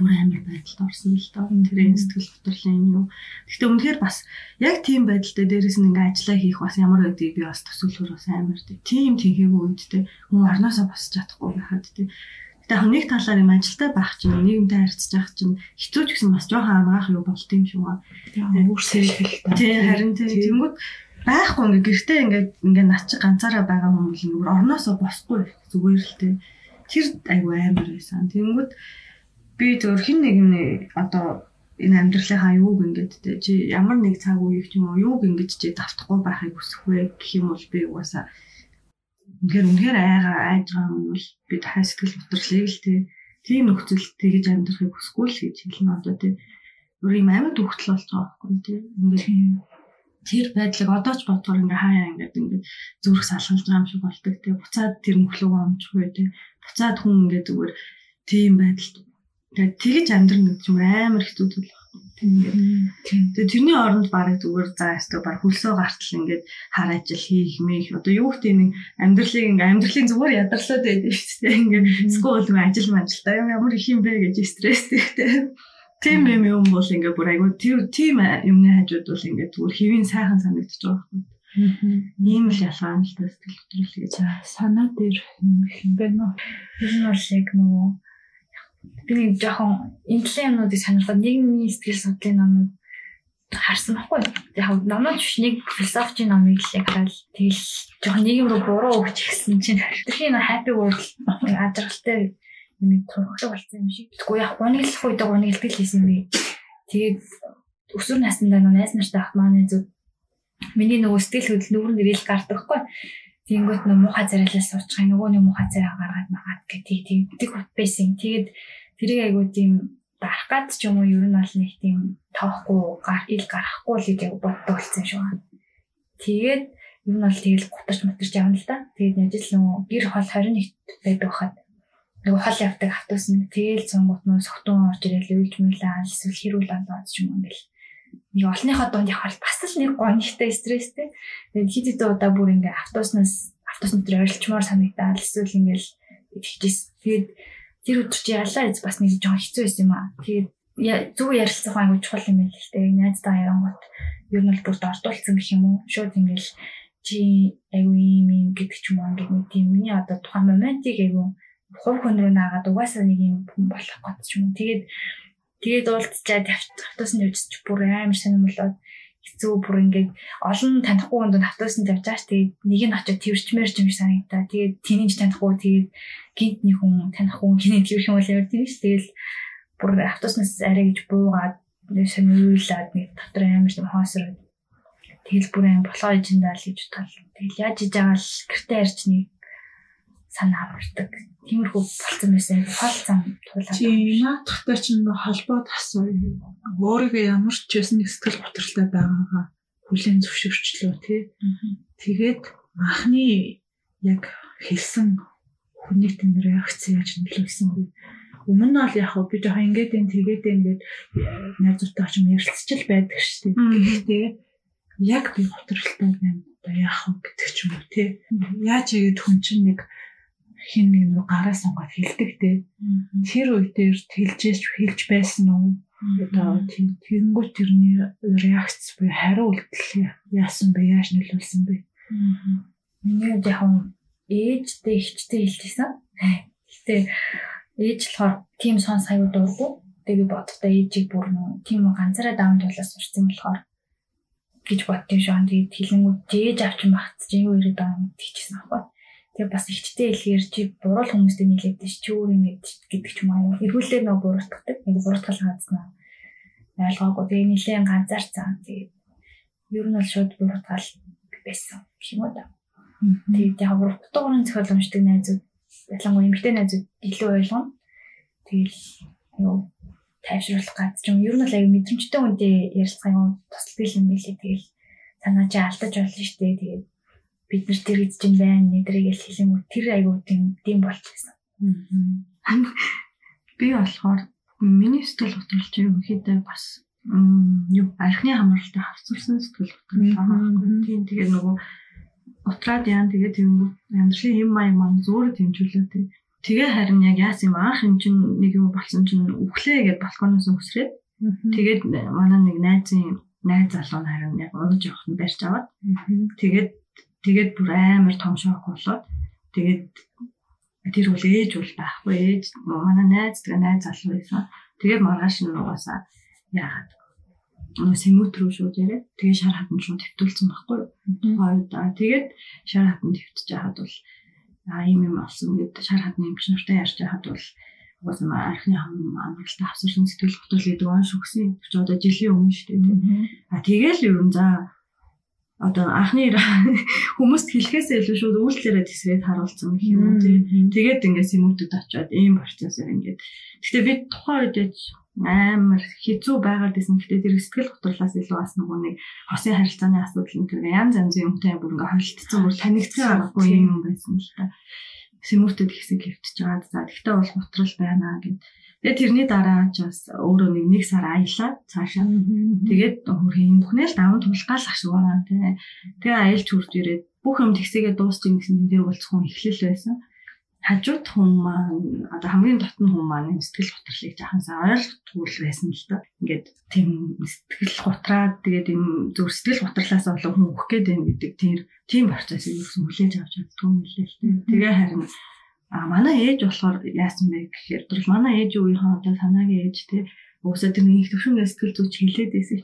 Speaker 3: бүр амар байдалд орсон л доо. Тэр сэтгэл хөдлөлийн юу. Гэхдээ үнэхээр бас яг тийм байдалтай дээрээс нь ингээ ажиллаа хийх бас ямар байдгийг би бас төсөөлөхөр бас амар тий. Тийм тэнхээгүй үедтэй хүн орноосоо босч чадахгүй байхад тий. Гэтэ нэг талаар юм ажилтай байх чинь нийгэмтэй харьцаж байх чинь хэцүү ч гэсэн бас жоохон ангаах юу болт юм шиг байна.
Speaker 4: Өөрсөө хэлтэй.
Speaker 3: Тий харин тий. Тэнгүүд байхгүй ингээ гэртээ ингээ ингээ над чи ганцаараа байгаа хүн бол нүр орноосоо босхгүй зүгээр л тий. Тэр айгу амар байсан. Тэнгүүд би зөв хин нэг нь одоо энэ амьдралынхаа юуг ингээд те чи ямар нэг цаг үеийг ч юм уу юуг ингэж чи давтахгүй байхыг хүсэх вэ гэх юм бол би угаасаа үнэхээр үнэхээр айгаа айж байгаа юм бол би дахиад сэтгэл хөдлөлийг л тийм нөхцөл тэгэж амьдрахыг хүсэхгүй л гэж хэлнэ. Одоо те өөр юм амьд хөвгтөл болж байгаа байхгүй те. Ингээд тэр байдлыг одоо ч бодгоор ингээ хаяа ингээд ингээд зүрх салгалж байгаа юм шиг болдог те. Буцаад тэр мөхлөг амжихгүй те. Буцаад хүн ингээ зүгээр тийм байдалд. Тэгээд тэгэж амьдрна гэж юм амар хэцүү зүйл. Тэгээд тэрний оронд барыг зүгээр заа ястаа баг хөлсөө гартал ингээд хар ажил хийх мэх одоо юу гэдэг нэг амьдралыг ингээд амьдралын зүгээр ядарлаад байдаг шүү дээ. Ингээд скул ажил мажилтаа юм ямар их юм бэ гэж стресстэй. Тийм юм юм бол ингээд бүр айгүй тийм юмны хажууд бол ингээд зүгээр хэвийн сайхан санагдчих байгаа юм. Ийм л ялгаа л сэтгэл хөдлөл гэж.
Speaker 4: Санаа дээр юм бэ нөө.
Speaker 1: Энэ нь бол яг нөгөө би нэг жоохон интеллект юмнуудыг сонирхоод нийгмийн сэтгэл судлалын номууд харсан байхгүй. Яг номууд биш нэг философийн номыг л яг хараад тэгэл жоохон нийгэм рүү буруу өгч гисэн чинь тэрхийн happy world ажралтай юм турхлаг болсон юм шиг. Тэгвэл яг гуниглах үед гунигладаг хийсэн би. Тэгээд өсвөр насндаа найз нартай ах маань зүг миний нөгөө сэтгэл хөдлөл нүүрэн нэрэл гардаг байхгүй. Тэнгөт нөө муухай царайлаас суучих нөгөө нэг муухай царай гаргаад магаад гэдэг тийм тэг байсан. Тэгээд тэрийг айгуу тийм дарах гад ч юм уу ер нь бол нэг тийм тоохгүй гар ил гарахгүй л гэж боддог болсон шүү. Тэгээд ер нь бол тэгэл гутарч мутарч явна л да. Тэгээд ажил нөгөө гэр хол 21 байдаг хахад нөгөө хол явдаг автобус нь тэгэл цонгот нөө согтун орж ирэл үйлч мэлээ эсвэл хэрүүл болоод ч юм ингээл нэг олныхоо дунд явах бас л нэг гонхтой стресстэй. Тэгээд хэд хэдэн удаа бүр ингээ автобуснаас автобус нутгаар орилчмоор санагдаад эсвэл ингээл хичээс. Тэгээд тэр өдөр чи яллаа гэж бас нэг жоохон хэцүү байсан юм аа. Тэгээд зүг ярилцах айгуу чухал юм байл л дээ. Найздаа ярангууд ер нь бол бүрд ордуулсан гэх юм уу. Шууд ингээл чи айгуу юм юм гэдэг ч юм уу ингээд нэг тийм миний одоо тухайн моментиг айгуу хувь хүн рүү наагаад угаасаа нэг юм болох гэж юм. Тэгээд тэгээд уулзчаад автобусанд явж бүр амар сонирмолоод хэцүү бүр ингээд олон танихгүй хүнд автобусанд явж байгаа ш тэгээд нэг нь очиод тэрчмээр ч юм шиг санагдаа. Тэгээд тэнийж танихгүй тэгээд гинт нэг хүн танихгүй хинээ тэр юм бол яваад тийм ш тэгэл бүр автобуснаас арай гэж буугаад сониулаад нэг дотор амар юм хоосроо тэгэл бүр аим болохоо ижиндаа л гэж тал. Тэгэл яаж иж байгаа л гэртээ нэг санаа авардаг. Тиймэрхүү болцсон байсан. Хол зам туулаад.
Speaker 4: Чи наадахтай ч нэг холбоод асуу. Өөрийгөө ямар ч байсан нэг сэтгэл готролтой байгаагаа хүлэн зөвшөөрчлөө тий. Тэгээд анхны яг хэлсэн хүний тийм реакц яаж нөлөөлсөн бэ? Өмнө нь бол яг би жоохон ингээд энэ тэгээд ингээд найзуудтай ч юм ярилцчил байдаг шүү дээ. Гэхдээ яг би готролтой байна. Одоо яах вэ гэдэг ч юм уу тий. Яаж игээд хүн чинь нэг хин нэг рүү гараа сонгоод хилдэг те. Тэр үе дээр хэлжээч хэлж байсан уу? Одоо тэгэнгүүт тэрний реакц буюу хариу үйлдэл яасан бэ? Яаж нөлөөлсөн бэ?
Speaker 1: Миний яг ээжтэй ихчтэй хэлчихсэн. Гэтэ ээж болохоор тийм сон сая дургу. Тэгээ бодохдоо ээжийг бүр нөө тийм ганцаараа даун тулаас сурсан болохоор гэж боддгийн шүү. Тэгээд хэлэнгүүд ээж авч магц чи юу ирээд байгаа юм гэдчихсэн аахгүй. Тэгээ бас ихтэй хэлэхээр чи буруу хүмүүстэй нийлээд чи өөр юм гэдэг ч юм аа. Эргүүлээ нөө буруутгадаг. Нэг буруутгал хаацнаа. Ойлгоогүй. Тэгээ нилээн ганцаарцсан. Тэгээ ер нь бол шууд буруутгал байсан юм уу да. Тэгээд яг уртуурын зохиол уншдаг найзууд ялангуяа эмэгтэй найзууд илүү ойлгоно. Тэгэл юу тайвшруулах гад ч юм ер нь л аяг мэдрэмжтэй хүнтэй ярилцах юм тусалдаг юм билээ. Тэгэл санаа чи алдаж болно шүү дээ. Тэгээд бид нар тэр гэж юм байна нэдрийг л хэлэн тэр аягүй тийм тийм болчихсон.
Speaker 3: Би болохоор миний сэтгэл хөдлөлч юм хэд бас юу архины хамгаалалтыг хавцуулсан сэтгэл хөдлөл байгаа. Тийм тэгээ нөгөө утраад яан тэгээ тийм амьдралын юм маяг маань зөөр тэмжүүлээ тий. Тэгээ харин яг яасан юм? Анх юм чин нэг юм болсон чин үхлээ гэд балконоос өсрээд. Тэгээд манай нэг найзын найз залуу харин яг унаж явах нь барьж аваад. Тэгээд Тэгээд бүр амар том шок болоод тэгээд тэр үл ээж бол байхгүй ээж манай найз тэгээ найз залуу байсан. Тэгээд маргааш нь угаасаа яагаад сэмүүт рүү шууд яриа. Тэгээ шар хатан шууд төвтүүлсэн байхгүй юу. Тэгээд шар хатан төвтөж яхад бол аа юм юм болсон гэдэг шар хатны юм нартай ярьж яхад бол угаасаа архины хамгаалалтаа авсарсан сэтгэл хөдлөл гэдэг онш өгсөн. Тэр одоо жилийн өмнө шүү дээ. А тэгэл ер нь за одоо анхны хүмүүст хэлэхээсээ илүү шууд үйлчлэрээ тесрээд харуулсан гэх юм уу тийм. Тэгээд ингээд сэмүүдүүд очиод ийм процессор ингээд. Гэхдээ би тухайн үед амар хэцүү байгаад байсан. Гэхдээ тэр сэтгэл готрлаас илүү бас нөгөө нэг хосын харилцааны асуудал энэ тэр янз янзын юмтай бүр ингээд холилдсон бүр танигдсан аргагүй юм байсан л та. Сэмүүдүүд ихсэн хэвтэж байгаа. За тэгтээ бол готрол байна гэд Тэгээ тэрний дараа ч бас өөрөө нэг нэг сар аялаад цаашаа. Тэгээд хөрхийн бүхнээ л даван тулгаал ашиглаа тий. Тэгээ аялж хурд ирээд бүх юм тэгсээгээ дуусчих гэсэн дээр болцох хүн эхлэл байсан. Хажууд хүн маань одоо хамгийн дотн хүн маань сэтгэл готрлыг жахансаа ойлгохгүй байсан л да. Ингээд тийм сэтгэл готраад тэгээд энэ зөв сэтгэл готрлаас болон хүн өөх гээд байна гэдэг тийм тийм процессыг юусэн хүлээж авч чаддгүй юм лээ л тий. Тэгээ харин А манай ээж болохоор яасан бэ гэхээр тэр манай ээж үеийнхээ одоо санаагийн ээж те уусаа тэр нэг төвшин сэтгэл зүйч хэлээд байсан.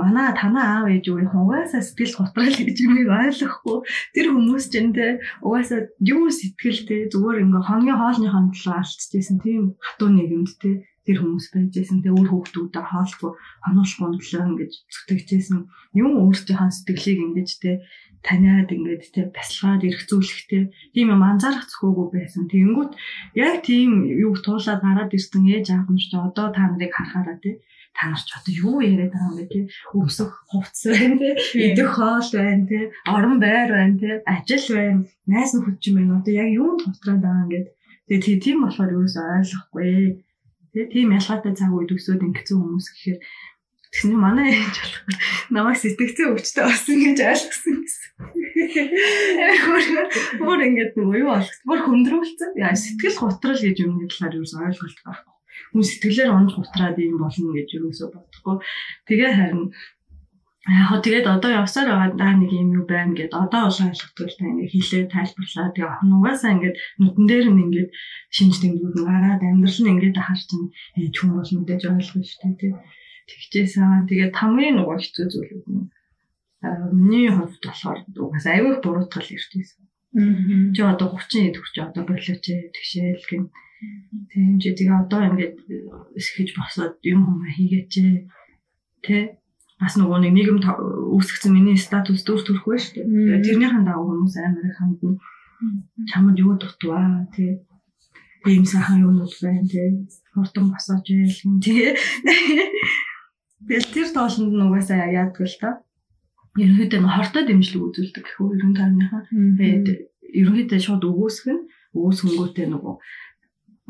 Speaker 3: Манай танаа аав ээж үеийнхэн угаасаа сэтгэл готрал гэж юм ойлгохгүй. Тэр хүмүүс ч энэ угаасаа юу сэтгэлтэй зүгээр ингээ хоногийн хоолны хондлоо алдчихсан тийм хатуу нийгэмд те тэр хүмүүс байжсэн. Тэгээ өөр хүүхдүүдээ хаалгүй хонуулахгүй өглөө ингэж зүтгэжсэн. Юм өөртөөхөө сэтгэлийг ингэж те таниад ингээд те баслагаад эргцүүлэхтэй тийм юм анзаарах зөвхөөгүй байсан. Тэгэнгүүт яг тийм юу туулаад гараад ирсэн ээж аав нь ч одоо та нарыг харахаараа те та нар ч одоо юу яриад байгаа юм бэ те өмсөх хувцс байна те идэх хоол байна те орон байр байна те ажил байна найз нөхөд юм байна одоо яг юунд хувтраад байгаа юм гээд тэгээ тийм болохоор юусоо ойлгохгүй тийм ялгаатай цаг үед өсөөд ингэсэн хүмүүс гэхээр Тэгсэн манай ээж болох намайг сэтгцэн өвчтэй болсон гэж ойлгосон гэсэн. Бүр ингэж нөгөө юу болгох. Бүр хүндрүүлсэн. Яа сэтгэл готрал гэж юмны талаар юу ойлголт байхгүй. Хүн сэтгэлээр унах утраад юм болно гэж юусоо бодохгүй. Тэгээ харин Яг тэгээд одоо явсаар байгаа нэг юм юу байна гэд одоо олон ойлгохгүй л та ингэ хэлээ тайлбарлаа. Тэгээ хонугасаа ингэ нүдэн дээр нь ингэ шинж тэмдгүүд нь гараад амьдрал нь ингэ харж чинь ээж хүн бол мэдээж ойлгох шүү дээ. Тэгчээсэн. Тэгээд хамгийн нөгөө хэцүү зүйл нь миний хувьд болохоор угаас аюул буруутгал ирчихсэн. Чи одоо 30 төгч одоо болооч тэгшээл гэн. Тийм чи тэгээ одоо ингээд эсгэж босоод юм юм хийгээч тэ бас нөгөө нэг нийгэм үүсгэсэн миний статус дүр төрхгүй шүү дээ. Тэрнийхэн дагуу хүмүүс амар хандна. Чамд юу дутваа тий ийм сайхан юмнууд байна тий хурдан босооч яйл гэн тий Тэгэл тэр тоолонд нь угаасаа яадаг л та. Ерөнхийдөө хортой дэмжлэг үзүүлдэг гэх үү ерөн тойрныхаа. Тэгээд ерөнхийдөө шууд өгөөсг нь өгөөсгөнгүүтээ нөгөө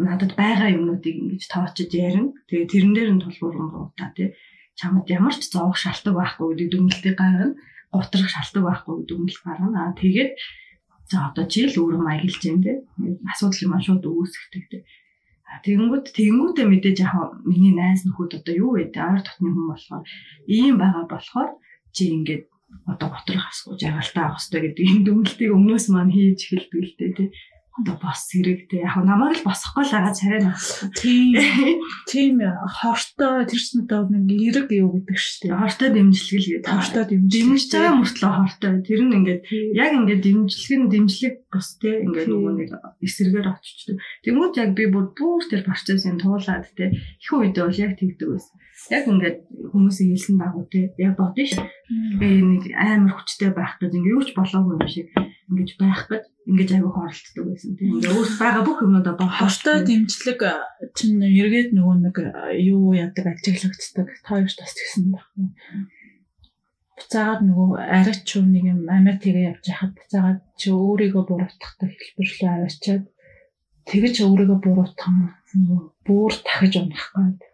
Speaker 3: надад байгаа юмнуудыг ингэж тоочж ярина. Тэгээд тэрэн дээр нь тулгууран гутаа тий. Чамд ямар ч зовох шалтгаан байхгүй гэдэг дүгнэлтийг гаргана. Готрох шалтгаан байхгүй гэдэг дүгнэлт гаргана. Аа тэгээд за одоо чи л өөрөө маягилж जैन тий. Асуудал юм шууд өгөөсгдөг тий. Тэгэнгүүт тэгэнгүүтээ мэдээж яг миний найз нөхөд одоо юу вэ? Ойр дотны хүн болохоор ийм байгаа болохоор чи ингээд одоо готрох асгуу жаргалтай авах хэрэгтэй гэдэг юм дүнэлтийг өмнөөс маань хийж эхэлдэг л дээ тий одоо бос хэрэгтэй. Яг намайг л босохгүй л байгаа царай нас.
Speaker 4: Тийм. Тийм хортой тэр чинь одоо нэг эрэг юу гэдэг шүү дээ.
Speaker 3: Хортой дэмжлэг л гэдэг.
Speaker 4: Хортой дэмжлэг.
Speaker 3: Дэмжиж байгаа мөртлөө хортой. Тэр нь ингээд яг ингээд дэмжлэг нь дэмжлэг бос те ингээд нөгөө нэг эсэргээр очичдаг. Тэнгүүд яг би бүр бүр тэр процессын туулаад те их үедээ бол яг тэгдэг байсан. Яг ингээд хүмүүсийн хэлсэн дагуу те яг бодно ш. Би нэг амар хүчтэй байх гэж ингээд юу ч болоогүй юм шиг ингэж байх гэж ингэж аягүй хоролцдог байсан тийм. Ингээ өөрт байгаа бүх юмудаа боо
Speaker 4: хортой дэмжлэг чинь эргээд нөгөө нэг юу яадаг ажиглагддаг тоёрч бас гэсэн байна. Буцаагаад нөгөө арайч юм нэг юм амиа тэгээ явж хахад буцаагаад чи өөрийгөө буруутгахтай хэлбэрлээ аваачаад тэгэж өөрийгөө буруутгах нөгөө бүр дахиж унах гэдэг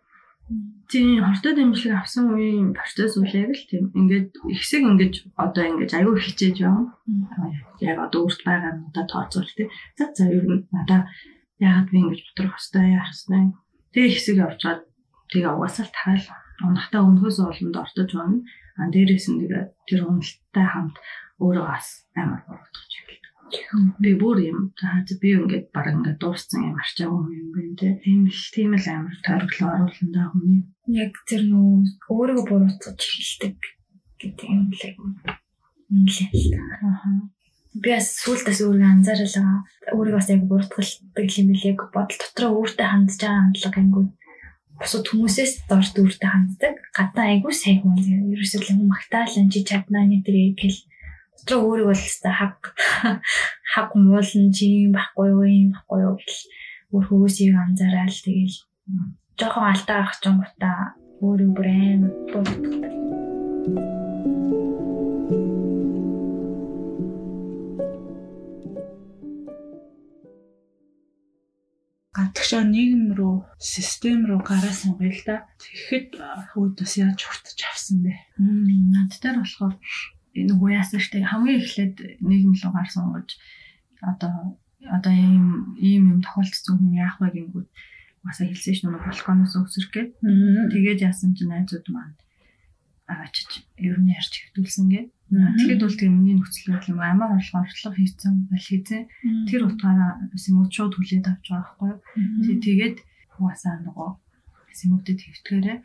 Speaker 3: Тийм хортой дэмжлэг авсан үеийн процесс үл яг л тийм. Ингээд ихсэг ингэж одоо ингэж аюу хичээж явна. Яг одоо өөрт байгаа нь одоо тооцоол тий. За за ер нь надаа яагаад би ингэж бодрох хэвээр яах хэвээр. Тэгээ ихсэг явчаад тэгээ угаасаа л тараал унахтаа өнөхөөс олонд ортож байна. А дээрээс нь тэгээ тэр уналттай хамт өөрөө бас амар буруудах. Би бүр юм за би ингээд баг ингээд дууссан юм арчаагүй юм байна те. Тийм л тийм л амар тойрглоо оруулсан даа хүний.
Speaker 1: Яг тэр нөө өөрийгөө буруутгаж эхэлдэг гэдэг юм л юм. Аа. Би бас сүултээс өөрийгөө анзаарал байгаа. Өөрийгөө бас яг буруутгалдаг юм билээ. Бодол дотроо өөртөө хандж байгаа хандлага ингүүд бусад хүмүүсээс дорд өөртөө ханддаг. Гадаа айгүй сайн хүн. Ерөөсөө л магтаалан чи чаднаа нэг тэрийг гэл дотроо өөрийгөө л хэвээр хаг хаг муулан чи юм байхгүй юу юм байхгүй юу гэл өөр хөөсийг анзаараад тэгэл жоохон алдаа авах ч юм гутаа өөрийн брэнд боддог.
Speaker 4: гадагшаа нийгэм рүү систем рүү гараасан байл да. Тэгэхэд хүүд бас яаж хуртж авсан бэ?
Speaker 3: Над дээр болохоор нөгөө яасан штэ хамгийн эхлээд нийгэм рүү гарсан гэж одоо одоо ийм ийм юм тохиолдсон хүн яах вэ гингүүд масаа хэлсэн ш нөгөө балконоос өсрөх гээд тэгээд яасан чинь найзууд маань аваачиж ер нь ярьж хэвдүүлсэн гээд тэгэхэд бол тийм миний нөхцөл байдал юм амаа орлого орчлого хийцэн бол хийцэн. Тэр утгаараа симүүд хүлээд авч байгаа байхгүй тэгээд угаасаа нөгөө симүүдэд хэвтгээрээ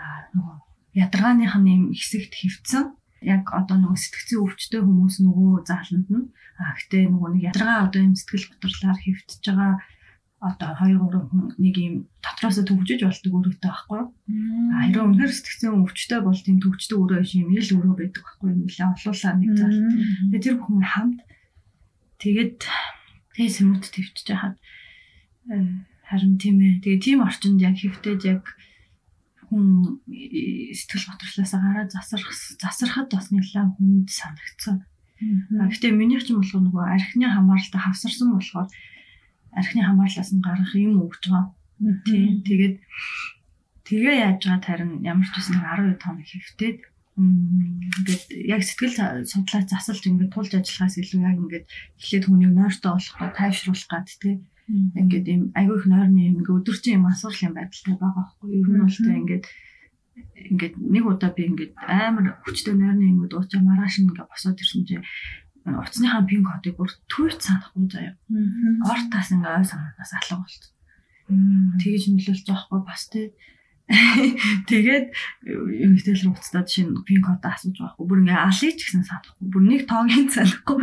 Speaker 3: аа нөгөө ядаргааных нь юм хэсэгт хэвцэн яг одоо нөгөө сэтгцэн өвчтэй хүмүүс нөгөө зааланд нь а гэтээ нөгөө нэг ядаргаа одоо юм сэтгэл готрлаар хэвтэж байгаа одоо 2 3 хүн нэг юм дотроос төгжиж болдог өрөөтэй байхгүй. А хэрэг үнээр сэтгцэн өвчтэй бол тийм төгждөг өрөө юм ил өрөө байдаг байхгүй юм лээ олуулаа нэг зал. Тэгээ тэр бүхэн хамт тэгээд тэгээ сүмэд твчж хаад харин тийм ээ. Тэгээ тийм орчинд яг хөвтөд яг хүн сэтгэл готрлоосоо гараад засарх засархад бас нэлээд хүнд санагдсан. Гэхдээ миний ч болох нөгөө архины хамааралтай хавсарсан болохоор архины хамаарлаас нь гарах юм өгч байгаа. Тийм. Тэгээд тэгээ яаж байгаа харин ямар ч үсэн 12 тоног хөвтөд ингээд яг сэтгэл судлаа засалж ингээд тулж ажиллахаас илүү яг ингээд эхлээд хүний нойртой болохгүй тайвшруулах гад тий ингээд юм айгүй их нойрны юм ингээд өдөржин юм асуурал юм байдалтай байгаа байхгүй ер нь бол тэ ингээд ингээд нэг удаа би ингээд амар хүчтэй нойрны юм дуучаа маргааш ингээд босоод ирсэн чинь утасныхаа пин кодыг бүр түүх санахгүй заяа. Ортаас ингээ ой санаанаас алга болт. Тэгэж нөлөөлж байгаа хгүй бас тий Тэгээд эмэгтэй рүү уцтаад шинэ пин код асууж байгаа хгүй. Бүр ингээ алыг ч гэсэн санахгүй. Бүр нэг тоогийн санахгүй.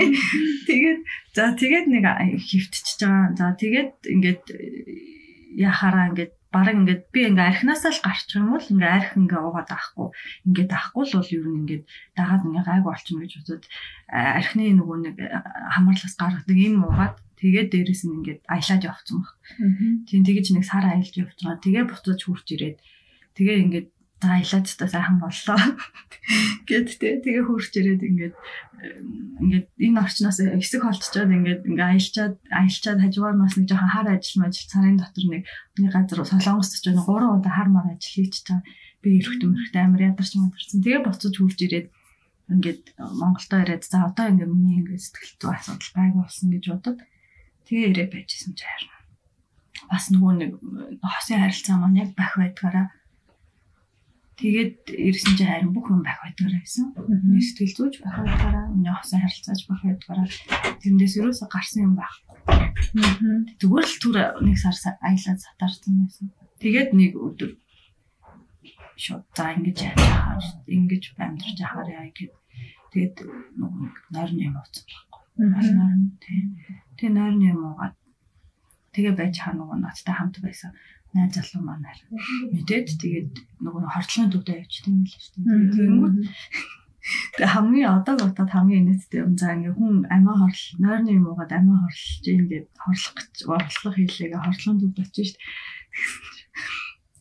Speaker 3: Тэгээд за тэгээд нэг хөвтчихэж байгаа. За тэгээд ингээд яхаараа ингээд бараг ингээд би ингээ архинасаа л гарчих юм бол ингээ арх ингээ уугаад авахгүй ингээ авахгүй л бол ер нь ингээ дагаад ингээ гайгүй болчихно гэж бодоод архины нөгөө нэг хамаарлаас гаргадаг юм уугаад Тэгээд дээрэс нь ингээд аялаад явцсан баг. Тийм тэгэж нэг сар аялж явж байгаа. Тэгээ буцаж хурж ирээд тэгээ ингээд за аялаад та сайхан боллоо. Гэт тэ тэгээ хурж ирээд ингээд ингээд энэ орчноос хэсэг холтчоод ингээд ингээд аялчаад аялчаад хажуугаар нас нэг жоохон хар ажил мажил царын дотор нэг нэг газар солонгост ч нэг 3 удаа хар мар ажил хийж чаа. Би ирэхтэн ирэхтэн амар ядарч мадарсан. Тэгээ буцаж хурж ирээд ингээд Монголдо ирээд за одоо ингээд миний ингээд сэтгэл зүй асуудал гайгүй болсон гэж бодод Тэгээ ирээ байжсэн ч харна. Бас нөгөө нэг хосын харилцаа маань яг бах байдгаараа тэгээд ирсэн чинь харин бүх юм бах байдгаараа байсан. Миний сэтгэл зүйч бах байдгаараа, миний хосын харилцаач бах байдгаараа тэрнээс юусоо гарсан юм байхгүй. Тэгвэл л түр нэг сар аялаад сатарсан байсан. Тэгээд нэг өдөр шууд за ингэж яаж хаар ингэж амьдарч яхаар яа гэд тэгээд нөгөө нойрны юм уцсан байхгүй. Нойрны тийм Тэгээ нойрны юм уугаад тэгээ байж хаа нөгөө надтай хамт байсан найз залуу маань мэдээд тэгээд нөгөө хордлогын төвдөө явчихсан юм л шүү дээ. Тэгэнгүүт тэгээ хамгийн одоо бодоод хамгийн инээдтэй юм за ингээ хүн амиа хорл нойрны юм уугаад амиа хорлж ингээд хорлох гэж орлох хийлээгээ хордлогын төвд очиж шүү дээ.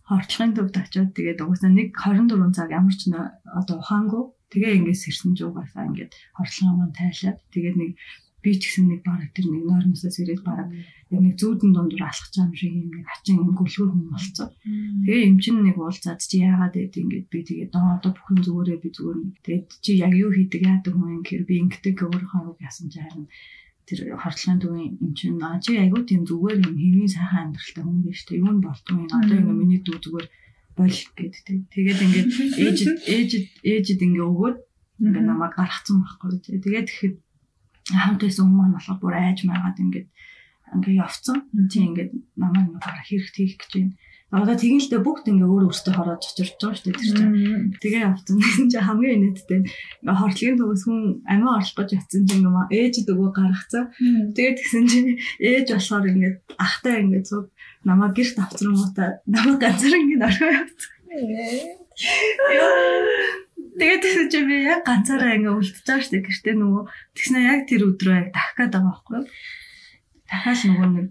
Speaker 3: Хордлогын төвд очиод тэгээд угаасаа нэг 24 цаг ямар ч одоо ухаангүй тэгээ ингээд сэрсэн жуугаасаа ингээд хордлогоо маань тайлаад тэгээд нэг би ч гэсэн нэг баг тэр нэг нойрноосоос ирээд баг яг нэг зүүдэн дундуур алхах юм шиг юм нэг хачин юм гөлгөр хүн болцоо. Тэгээ юм чин нэг уулзаад чи яагаад гэд ингээд би тэгээ доо одоо бүх юм зүгээрээ би зүгээр нэг тэгээд чи яг юу хийдэг яадаг хүн юм гэхээр би ингээд өөрийнхөө яасан чи харин тэр хордлогын төвийн юм чин аа чи айгуу тийм зүгээр юм хэвийн сайхан амьдралтай хүн биш тэ юу нь болтгүй одоо ингээд миний дүү зүгээр бол гэд тэ тэгээд ингээд ээж ээж ээжэд ингээ өгөөд ингээ намайг гаргацсан байхгүй тэ тэгээд тэгэхэд хамт байсан хүмүүс маань болохоор бүр айж маягаад ингээд ингээд явцсан. Чи ингээд намайг гарах хэрэгт хийх гэж байна. Одоо тийм дээ бүгд ингээ өөр өөртөө хороод чочирч байгаа шүү дээ тэр чинь. Тэгээ явцсан. Тэгсэн чинь хамгийн инээдтэй ингээ хортлогийн төгс хүн амиа орлох гэж явцсан чинь ингээ ээжд өгөө гаргацсан. Тэгээд тэгсэн чинь ээж болохоор ингээ ахтай ингээ цуг намаа гэрт авцран муута намаа ганцаар ингээ орхоо явцсан. Тэгээд тэгсэн чи би яг ганцаараа ингээ үлдчихэж байгаа дээ. Гэртээ нөгөө тэгснэ яг тэр өдрөө яг дахих гээд байгаа байхгүй юу? Дахиад нөгөө нэг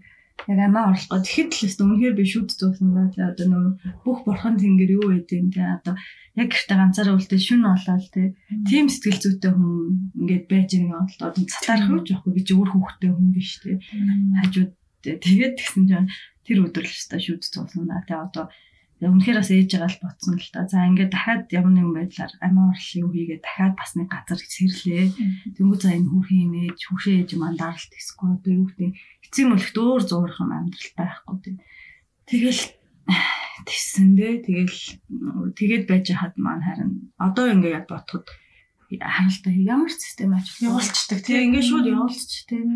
Speaker 3: яг амаа орлохгүй тэгэхэд л өстө үнэхээр би шүд зуусан. Тэгээ одоо нөгөө бүх бурхан тэнгэр юу байдیں۔ Тэ одоо яг гэртээ ганцаараа үлдээ шүн болоод тэ. Тим сэтгэл зүйтэй хүн ингээд байж байгаа юм бол цатаарах юу жоохгүй ч өөр хүүхдтэй хүн биш тэ. Хажууд тэгээд тэгсэн чинь тэр өдөр л өстө шүд зуусан даа. Тэгээ одоо Үнэхээр бас ээж байгаа л ботсон л та. За ингээд дахиад ямар нэгэн байдлаар амиа орлын үеигээ дахиад бас нэг газар сэрлээ. Тэнгүү за энэ хүүхийн ээж, хүүшээ ээж мандаралт эсвэл одоо юу гэдэг эцсийн мөлхт өөр зуурах юм амьдрал байхгүй тийм. Тэгэл тиссэн дээ. Тэгэл тэгээд байж хад маань харин одоо ингээд бодоход харалтай ямар ч систем аж явуулцдаг тийм. Ингээд шууд явуулчих тийм.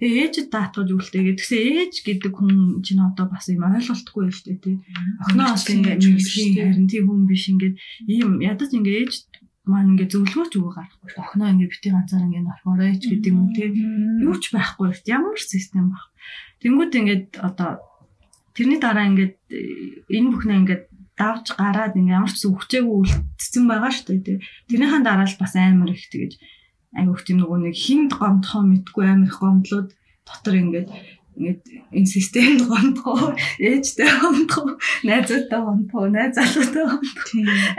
Speaker 3: Тэгээ ээж даатгаж үлдээгээ тэгсэн ээж гэдэг хүн чинь одоо бас юм ойлголтгүй шүү дээ тийм. Охиноо бас ингээд мэрэгжлийн харин тийм хүн биш ингээд ийм ядаж ингээд ээж маань ингээд зөвлөгөөч өгөө гарахгүй охиноо ингээд бити ганцаар ингээд орхорооч гэдэг юм тийм. Юу ч байхгүй ямар систем баг Тэнгүүд ингээд одоо тэрний дараа ингээд энэ бүхнээ ингээд давж гараад ингээ ямар ч зүгчээгүй үлдсэн байгаа шүү дээ. Тэрнийхэн дараа л бас амар их тэгэж айгүйх тийм нөгөө нэг хинд гомдохоо мэдгүй амар их гомдлууд дотор ингээд ингээд энэ системд гомдох ээжтэй гомдох найзуудтай гомдох найз залуутай гомдох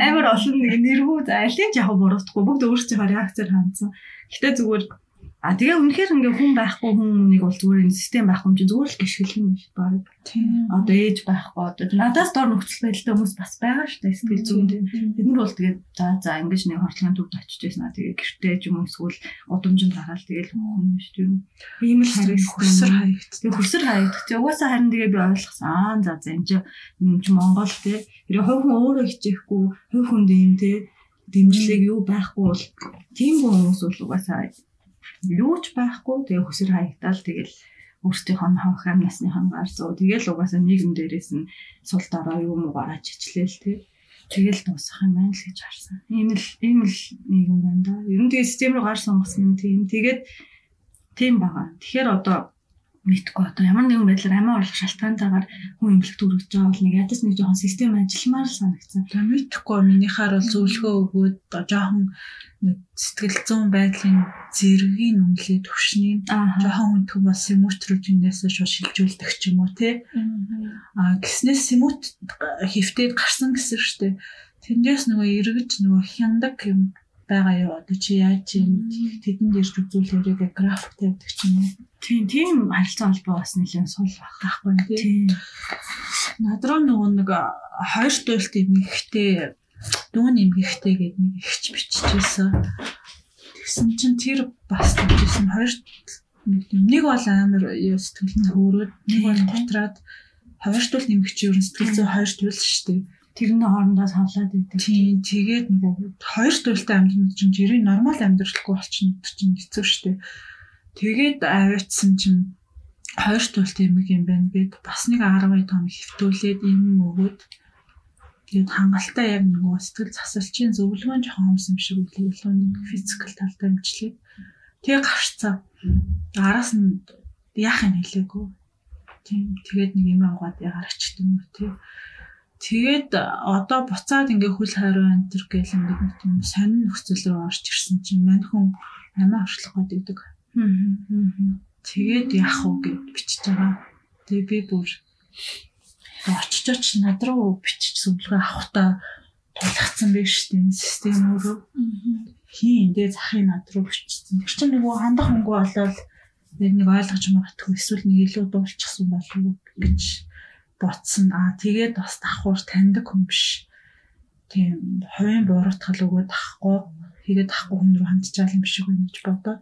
Speaker 3: амар олон нэг нэрвүүд алийг яг буруутахгүй бүгд өөрсдийнхөө реакцээр хандсан. Гэтэ зүгээр А тэгээ үнэхээр ингээ хүн байхгүй хүнийг бол зүгээр энэ систем байхгүй юм чи зүгээр л гიშгэлэх юм биш баг. Одоо ээж байхгүй одоо надаас дор нөхцөл байдалтай хүмүүс бас байгаа шүү дээ сэтгэл зүйн. Бид нар бол тэгээд за за ингэж нэг хортлогын төвд очиж байсан аа тэгээ гэртээ ч юм уу эсвэл удамжинд гараад тэгээд хүн биш тийм. Ийм л харагдсан. Хөсөр хаягд. Тэгээ хөсөр хаягд. Тэгээ угаасаа харин тэгээ би ойлгосон. Аа за за энэ чи Монгол те. Тэр хувь хүн өөрөө хичээхгүй хувь хүнд ийм те дэмжлэг юу байхгүй бол тийм хүмүүс бол угаасаа юу ч байхгүй тэгээ хөсөр хаягдаал тэгэл өөртөөхөө хонх ам насныхан гар зөө тэгэл угаасаа нийгэм дээрээс нь сул дараа юу муу гараад чичлээл тэг тэгэл дуусах юм байна л гэж харсан. Ийм л ийм л нийгэм байна да. Ер нь тэгээ систем рүү гар сонгосон юм тийм. Тэгээд тийм байгаа. Тэгэхээр одоо мэдгүй одоо ямар нэгэн байдлаар амиа орлох шалтгаантайгаар хүн эмнэлэгт өргөж байгаа бол нэг ядаж нэг жоохон систем ажилламаар л санагдсан.
Speaker 4: За мэдхгүй минийхаар бол зөвлөгөө өгөөд жоохон сэтгэл зүйн байдлын зэргийн үнэлээ төвшний жоохон хүндх бас семут руу жинээсээ шууд шилжүүлдэг ч юм уу те. Аа гиснээс семут хөвтөд гарсан гэсэн штэ. Тэндээс нөгөө эргэж нөгөө хяндаг юм байгаа юу одоо чи яаж юм тэдэнд ирж үзүүлээрээ график тавьдаг ч юм уу.
Speaker 3: Тийм тийм харилцаа холбоо бас нэлээд сул
Speaker 4: байхгүй тийм. Над руу нөгөө нэг хоёр туйлт эмгэгтэй дүүн эмгэгтэй гэдэг нэг ихч биччихсэн. Тэгсэн чинь тэр бас тэгсэн хоёр нэг бол амар сэтгэл нь хөөрөөд нэг бол готраад хоёр туйл нэмэгч ер нь сэтгэл зүй хоёр туйл шүү дээ
Speaker 3: тэрний хоорондоо савлаад идэв.
Speaker 4: Тийм тэгээд нөгөө хоёр туйлтай амьдрал чинь жирийн нормал амьдралгүй болчихно чинь хэцүү шүү дээ. Тэгээд аваачсан чинь хоёр туйлтай юм юм байна гэд бас нэг 12 том хөвтүүлээд энэ өгөөд тэгээд хангалттай яг нөгөө сэтгэл засалчийн зөвлөгөө жоохон хомс юм шиг нэг физикал талтай имжлээ. Тэгээ гарцаа. Араас нь яах юм хэлээгүй. Тийм тэгээд нэг юм ягарч гэдэг юм уу тий. Тэгээд одоо буцаад ингээ хөл хайруу антер гэл ингээ тийм сонин нөхцөл рүү орж ирсэн чинь мань хүн амиа оршлох гэдэг. Тэгээд яах вэ гэж бичиж байгаа. Тэгээ би бүр очиж оч над руу бичиж зөвлөгөө авахтаа тулгцсан биш тийм систем өөрөө. Хин энэ захын над руу бичсэн. Тэр чинь нөгөө хандах хөнгө болоод нэг ойлгож магадгүй эсвэл нэг илүү дуулчихсан болов уу гэж ботсон. Аа тэгээд бас давхар таньдаг хүн биш. Тийм хувийн буруутгал өгөөд ахгүй хийгээд ахгүй хүн рүү хандчаал юм шиг байна гэж бодоод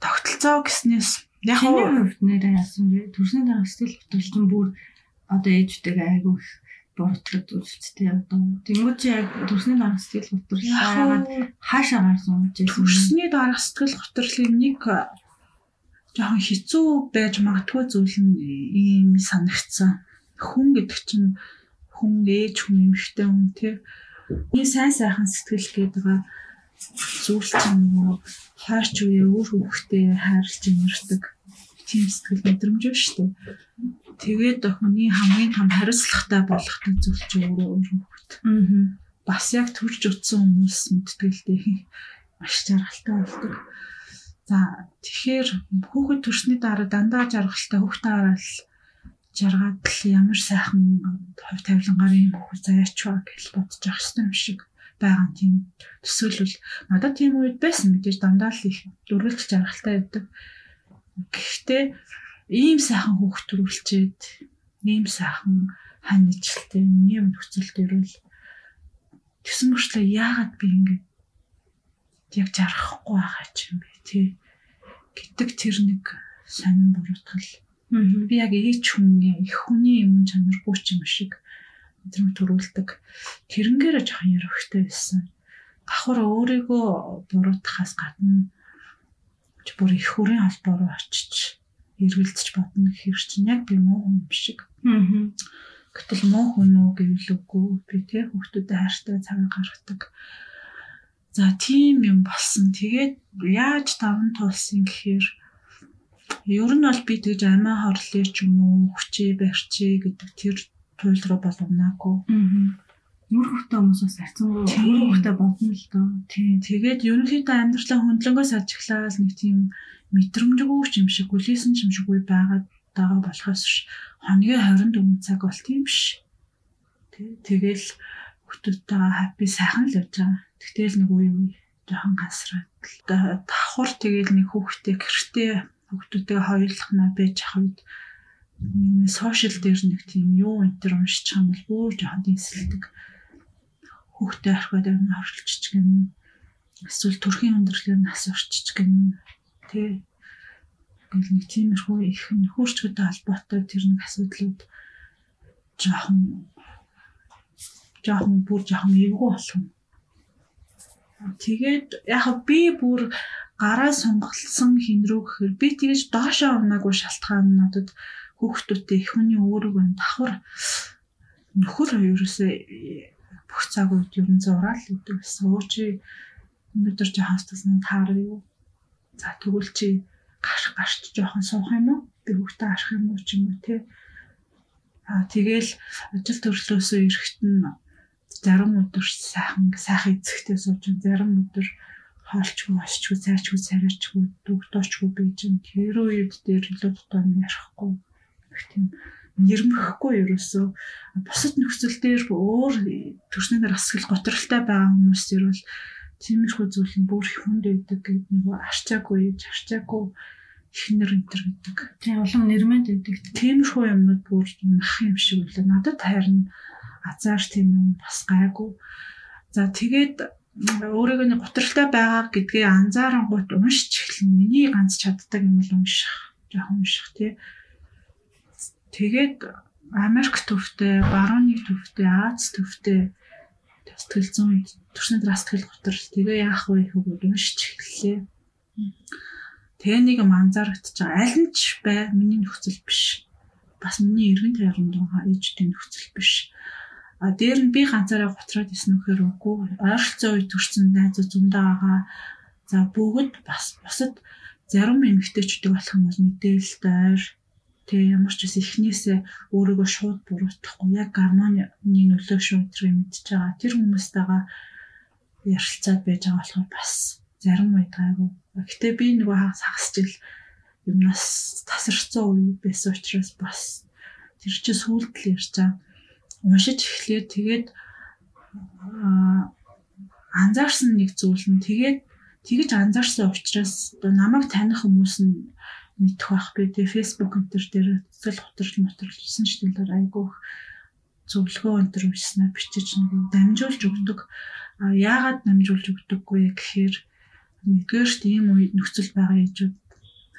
Speaker 4: тогтолцоо гэснээс
Speaker 3: яг нь хувьд нэрээ яасан бэ? Төрсний дараа сэтгэл хөдлөлтөн бүр одоо ээжтэйгээ айгүй их буруутгал үзэлцтэй одоо тэнгууд чи яг төрсний дараа сэтгэл хөдлөл хаашаа гарсан гэж
Speaker 4: байсан. Төрсний дараа сэтгэл хөдлөлийн нэг жоохон хэцүү байж магадгүй зүйл нь ийм санагдсан. Хүн гэдэг чинь хүн ээж хүн эмэгтэй хүн тий. Энэ сайн сайхан сэтгэл гэдэг байгаа чинь нөгөө хайрч үе өөр хүүхдээ хайрлж юмэрдэг тийм сэтгэл мэдрэмж ба шүү дээ. Тэгээд хүний хамгийн том хариуцлагатай болгохтой зүйл чинь өөрөө өөр хүүхэд. Аа. Бас яг төрж утсан хүмүүс дээ. Маш жаргалтай болдог. За тэгэхээр хүүхэд төрсний дараа дандаа жаргалтай хүүхдээ хараад жаргаад л ямар сайхан хувь тавилангаар юм хүүхэд заяач ба гэж бодож явах хэрэгтэй юм шиг байгаа тийм төсөөлөл надад тийм үед байсан мэдээж дандаа л их дөрвөлж жаргалтай байдаг. Гэхдээ ийм сайхан хүүхд төрүүлчихэд ийм сайхан хань ижилтэй юм нөхцөл төрөл тэгсэн мөрчлөө яагаад би ингэ яг жаргахгүй байгаа ч юм бэ тий гэдэг тэр нэг сонин буруутгал. Би яг ээж хүн их хүний юм чанаргүй ч юм шиг өдрөм төрүүлдэг. Тэрнгээр жоохон ярихтай байсан. Давхар өөрийгөө буруутахаас гадна бүр их хүрийн руу очиж эргэлзэж бодно гэхэр чинь яг би муу хүн шиг. Аа. Гэтэл муу хүн үү гэвэл үгүй би тэ хүүхдүүдэд хайртай цаг гаргадаг За тийм юм болсон. Тэгээд яаж таван тулсан гэхээр Ер нь бол би тэгж амиа хорлоо ч юм уу хүчээ барьчээ гэдэг тэр туйл руу бол унаагүй.
Speaker 3: Нүр хөвтэй хүмүүсээс арцсангүй нүр хөвтэй бодно л доо.
Speaker 4: Тийм. Тэгээд ерөнхийдөө амьдралаа хөндлөнгөөс ажиглаад нэг тийм мэдрэмжгүй юм шиг, гүлээсэн юм шиггүй байгаад байгаа болохоос хоногийн 24 цаг бол тийм биш. Тэгэл хүүхдүүдтэйгээ хаппи сайхан л явж байгаа. Тэгтэл нэг үе үе жоохон гасраад давхар тэгэл нэг хүүхдээ гэртээ хүүхдүүдтэйгээ хоёрлах наа байж ах үед сошиал дээр нэг тийм юу энэ төр уншиж байгаа юм бол бүр жоохон дийсэлдэг. Хүүхдээ орхиод амин орчиж гэн эсвэл төрхийн өндөрлөөр нас орчиж гэн тий гэл нэг тиймэрхүү их нөхөрчгөтэй холбоотой тэр нэг асуудлууд жоохон жоохон бүр жоохон эвгүй болсон. Тэгээд яг би бүр гараа сонголсон хин рүү гэхээр би тэгэж доошоо унаагүй шалтгаан нь надад хүүхдүүдтэй их хүний өөрөөгөө давхар нөхөр ерөөсөө бүх цаг үед ер нь зураал гэдэг гэсэн. Уучи өнөөдөр жоохон стаснаа таарав юу. За тэгвэл чи гарч гарч жоохон суух юм уу? Би хүүхдээ аших юм уу ч юм уу те. Аа тэгэл ажил төрлөөсөө ирэхэд нь зарим өдөр сайхан сайхан эзэгтэй сууж зарим өдөр хоолчгүй осчгүй цайрчгүй царайчгүй дүгдөөчгүй бийж тэр үед дээр илүү дотоод ярихгүй их тийм нэрмэхгүй ерөөсөө бусад нөхцөл дээр өөр төрснээр асгал готролтой байгаа хүмүүс ерөөл тиймэрхүү зүйл нь бүр хүнд байдаг гэдэг нөгөө арчаагүй арчаагүй ихнэр энтер гэдэг.
Speaker 3: Тийм улам нэрмэнд байдаг.
Speaker 4: Тиймэрхүү юмнууд бүр мах юм шиг үлээ. Надад харин азар тийм юм бас гайгүй. За тэгээд өөрийгөө нэг готролтой байгаа гэдгээ анзаарангуут уншиж эхлэн миний ганц чаддаг юм л унших. Жохон унших тий. Тэгээд Америк төвтэй, барууны төвтэй, Аз төвтэй сэтгэл зүйн төрсний дараа сэтгэл готрол тэгээ яах вэ хөвгүүд уншиж эхэллээ. Тэгээ нэг байгаа. Аль нь ч бай миний нөхцөл биш. Бас миний эргэн тойронд байгаа ээжтэй нөхцөл биш. А дээр нь би ганцаараа готроод исэн үхээр үгүй. Ойролцоо үе төрсэн найзууд зөндөө байгаа. За бүгд бас бусад зарим эмэгтэйчүүд болох юм бол мэдээлэлд ойр Тэгээ ямар ч үс эхнээсээ өөрийгөө шууд буруутгахгүй яг гармоны нөлөө шүү тэрийг мэдчихэж байгаа. Тэр хүмүүстэйгээ ярилцаад байж байгаа болохоор бас зарим үед гайгүй. Гэтэ би нөгөө хагасч ил юмнаас тасарцсан үе байсан учраас бас тэр чинь сүулт л ярьж байгаа. Уншиж эхлэе тэгээд анзаарсан нэг зүйл нь тэгээд тэгж анзаарсан учраас намайг таних хүмүүс нь мэдэх байх би тэгээ фэйсбુક энтер дээр цэцэл хоторч моторлсон шүү дээ айгүйх зөвлөгөө энтер уншснаа бичиж нэг дамжуулж өгдөг. А яагаад дамжуулж өгдөггүй гэхээр нэгдүгээр тийм үед нөхцөл байгаа ээжүүд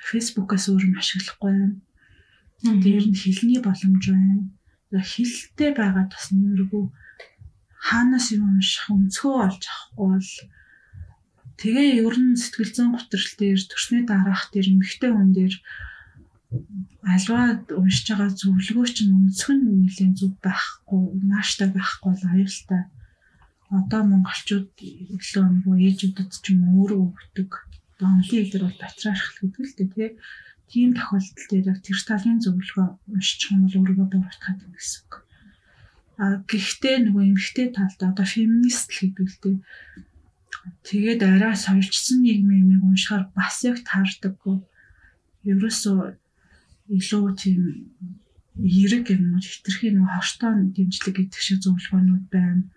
Speaker 4: фэйсбુકээс өөр нь ашиглахгүй байна. Дээр нь хэлний боломж байна. Хэлтэй байгаа бас нэргүй хаанаас юм унших өнцгөө олж авахгүй бол Тэгээ ер нь сэтгэл зүйн готрол дээр төрсний дараах дээр эмгхтэй хүн дээр альва уншиж байгаа зөвлөгөө чинь өнцгөн нэлийн зүг байхгүй, нааштай байхгүй бол аюултай. Одоо монголчууд өглөө нөгөө ээжүүдэд ч юм өөрөө өгдөг. Онлын дээр бол патриархал гэдэг л дээ тий. Тийм тохиолдол дээр тэр талын зөвлөгөө уншчих юм бол өөрийгөө буруутгах гэсэн үг. А гэхдээ нөгөө эмгхтэй талд одоо феминист л гэдэг л дээ Тэгээд арай сольжсон нийгмийн юмыг уншихаар бас яг таардаггүй. Ерөөсөө илүү тийм эрэг юмнууд хитрхийн нэг хортой дэмжлэг гэдэг шиг зөвлөгөөнүүд байна.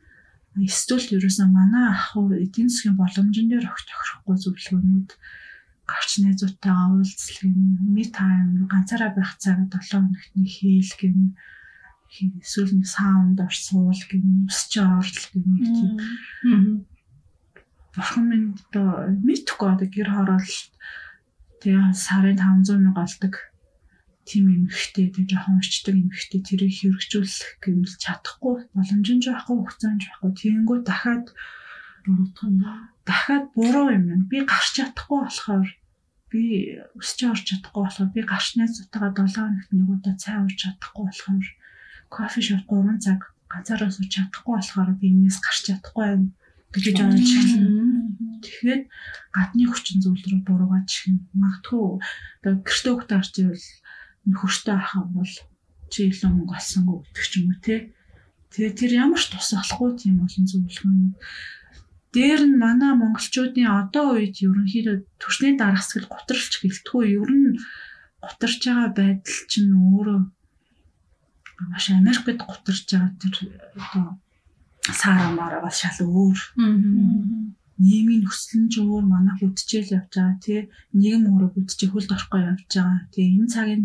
Speaker 4: Эсвэл ерөөсөө манай ах уу эдийн засгийн боломжн дээр огт тохирохгүй зөвлөгөөнүүд гарч найзуудтайгаа уулзлах ми тайм ганцаараа байх цагт 7 хоногт нэг хийлгэн эсвэл нэг саунд ор суул гэн өсч орлол гэн нэг тийм бурхан минь одоо мэдхгүй одоо гэр хороолт тэгээ сарын 500 мянга олдог тийм эмхтэй тэгээ жоохон өчтөг эмхтэй тэрийг хэрэгжүүлэх гэмэл чадахгүй боломж нь жоохгүй хугацаанд жоохгүй тэгэнгүүт дахиад буруутгана дахиад буруу юм байна. Би гарч чадахгүй болохоор би өсч орч чадахгүй болохоор би гарчнаа зутагаа 7 хоногт нэг удаа цай ууж чадахгүй болохоор кофе шоп 3 цаг ганцаараа сууж чадахгүй болохоор би энэс гарч чадахгүй юм гэж онч. тэгэхэд гадны хүчин зүйл рүү буруугаад чих юм. Магадгүй одоо гэртээ хөхтэй гарч ивэл нөхөртэй ах юм бол чи илүү мөнгө олсонгүй гэдэг ч юм уу те. Тэгээ тэр ямар ч тус олохгүй тийм олон зүйл юм. Дээр нь манай монголчуудын одоо үед ерөнхийдөө төрсний дарагсгал гутралч гэлтгүй ер нь гутарч байгаа байдал чинь өөрөө маш Америкт гутарч байгаа тэр одоо саарамаараа бас шал өөр. Нийгмийн нөхцөл нь ч өөр манайх үдчихэл явж байгаа тий нийгэм өөрөө үдчих хөлд орохгүй явж байгаа. Тэгээ энэ цагийн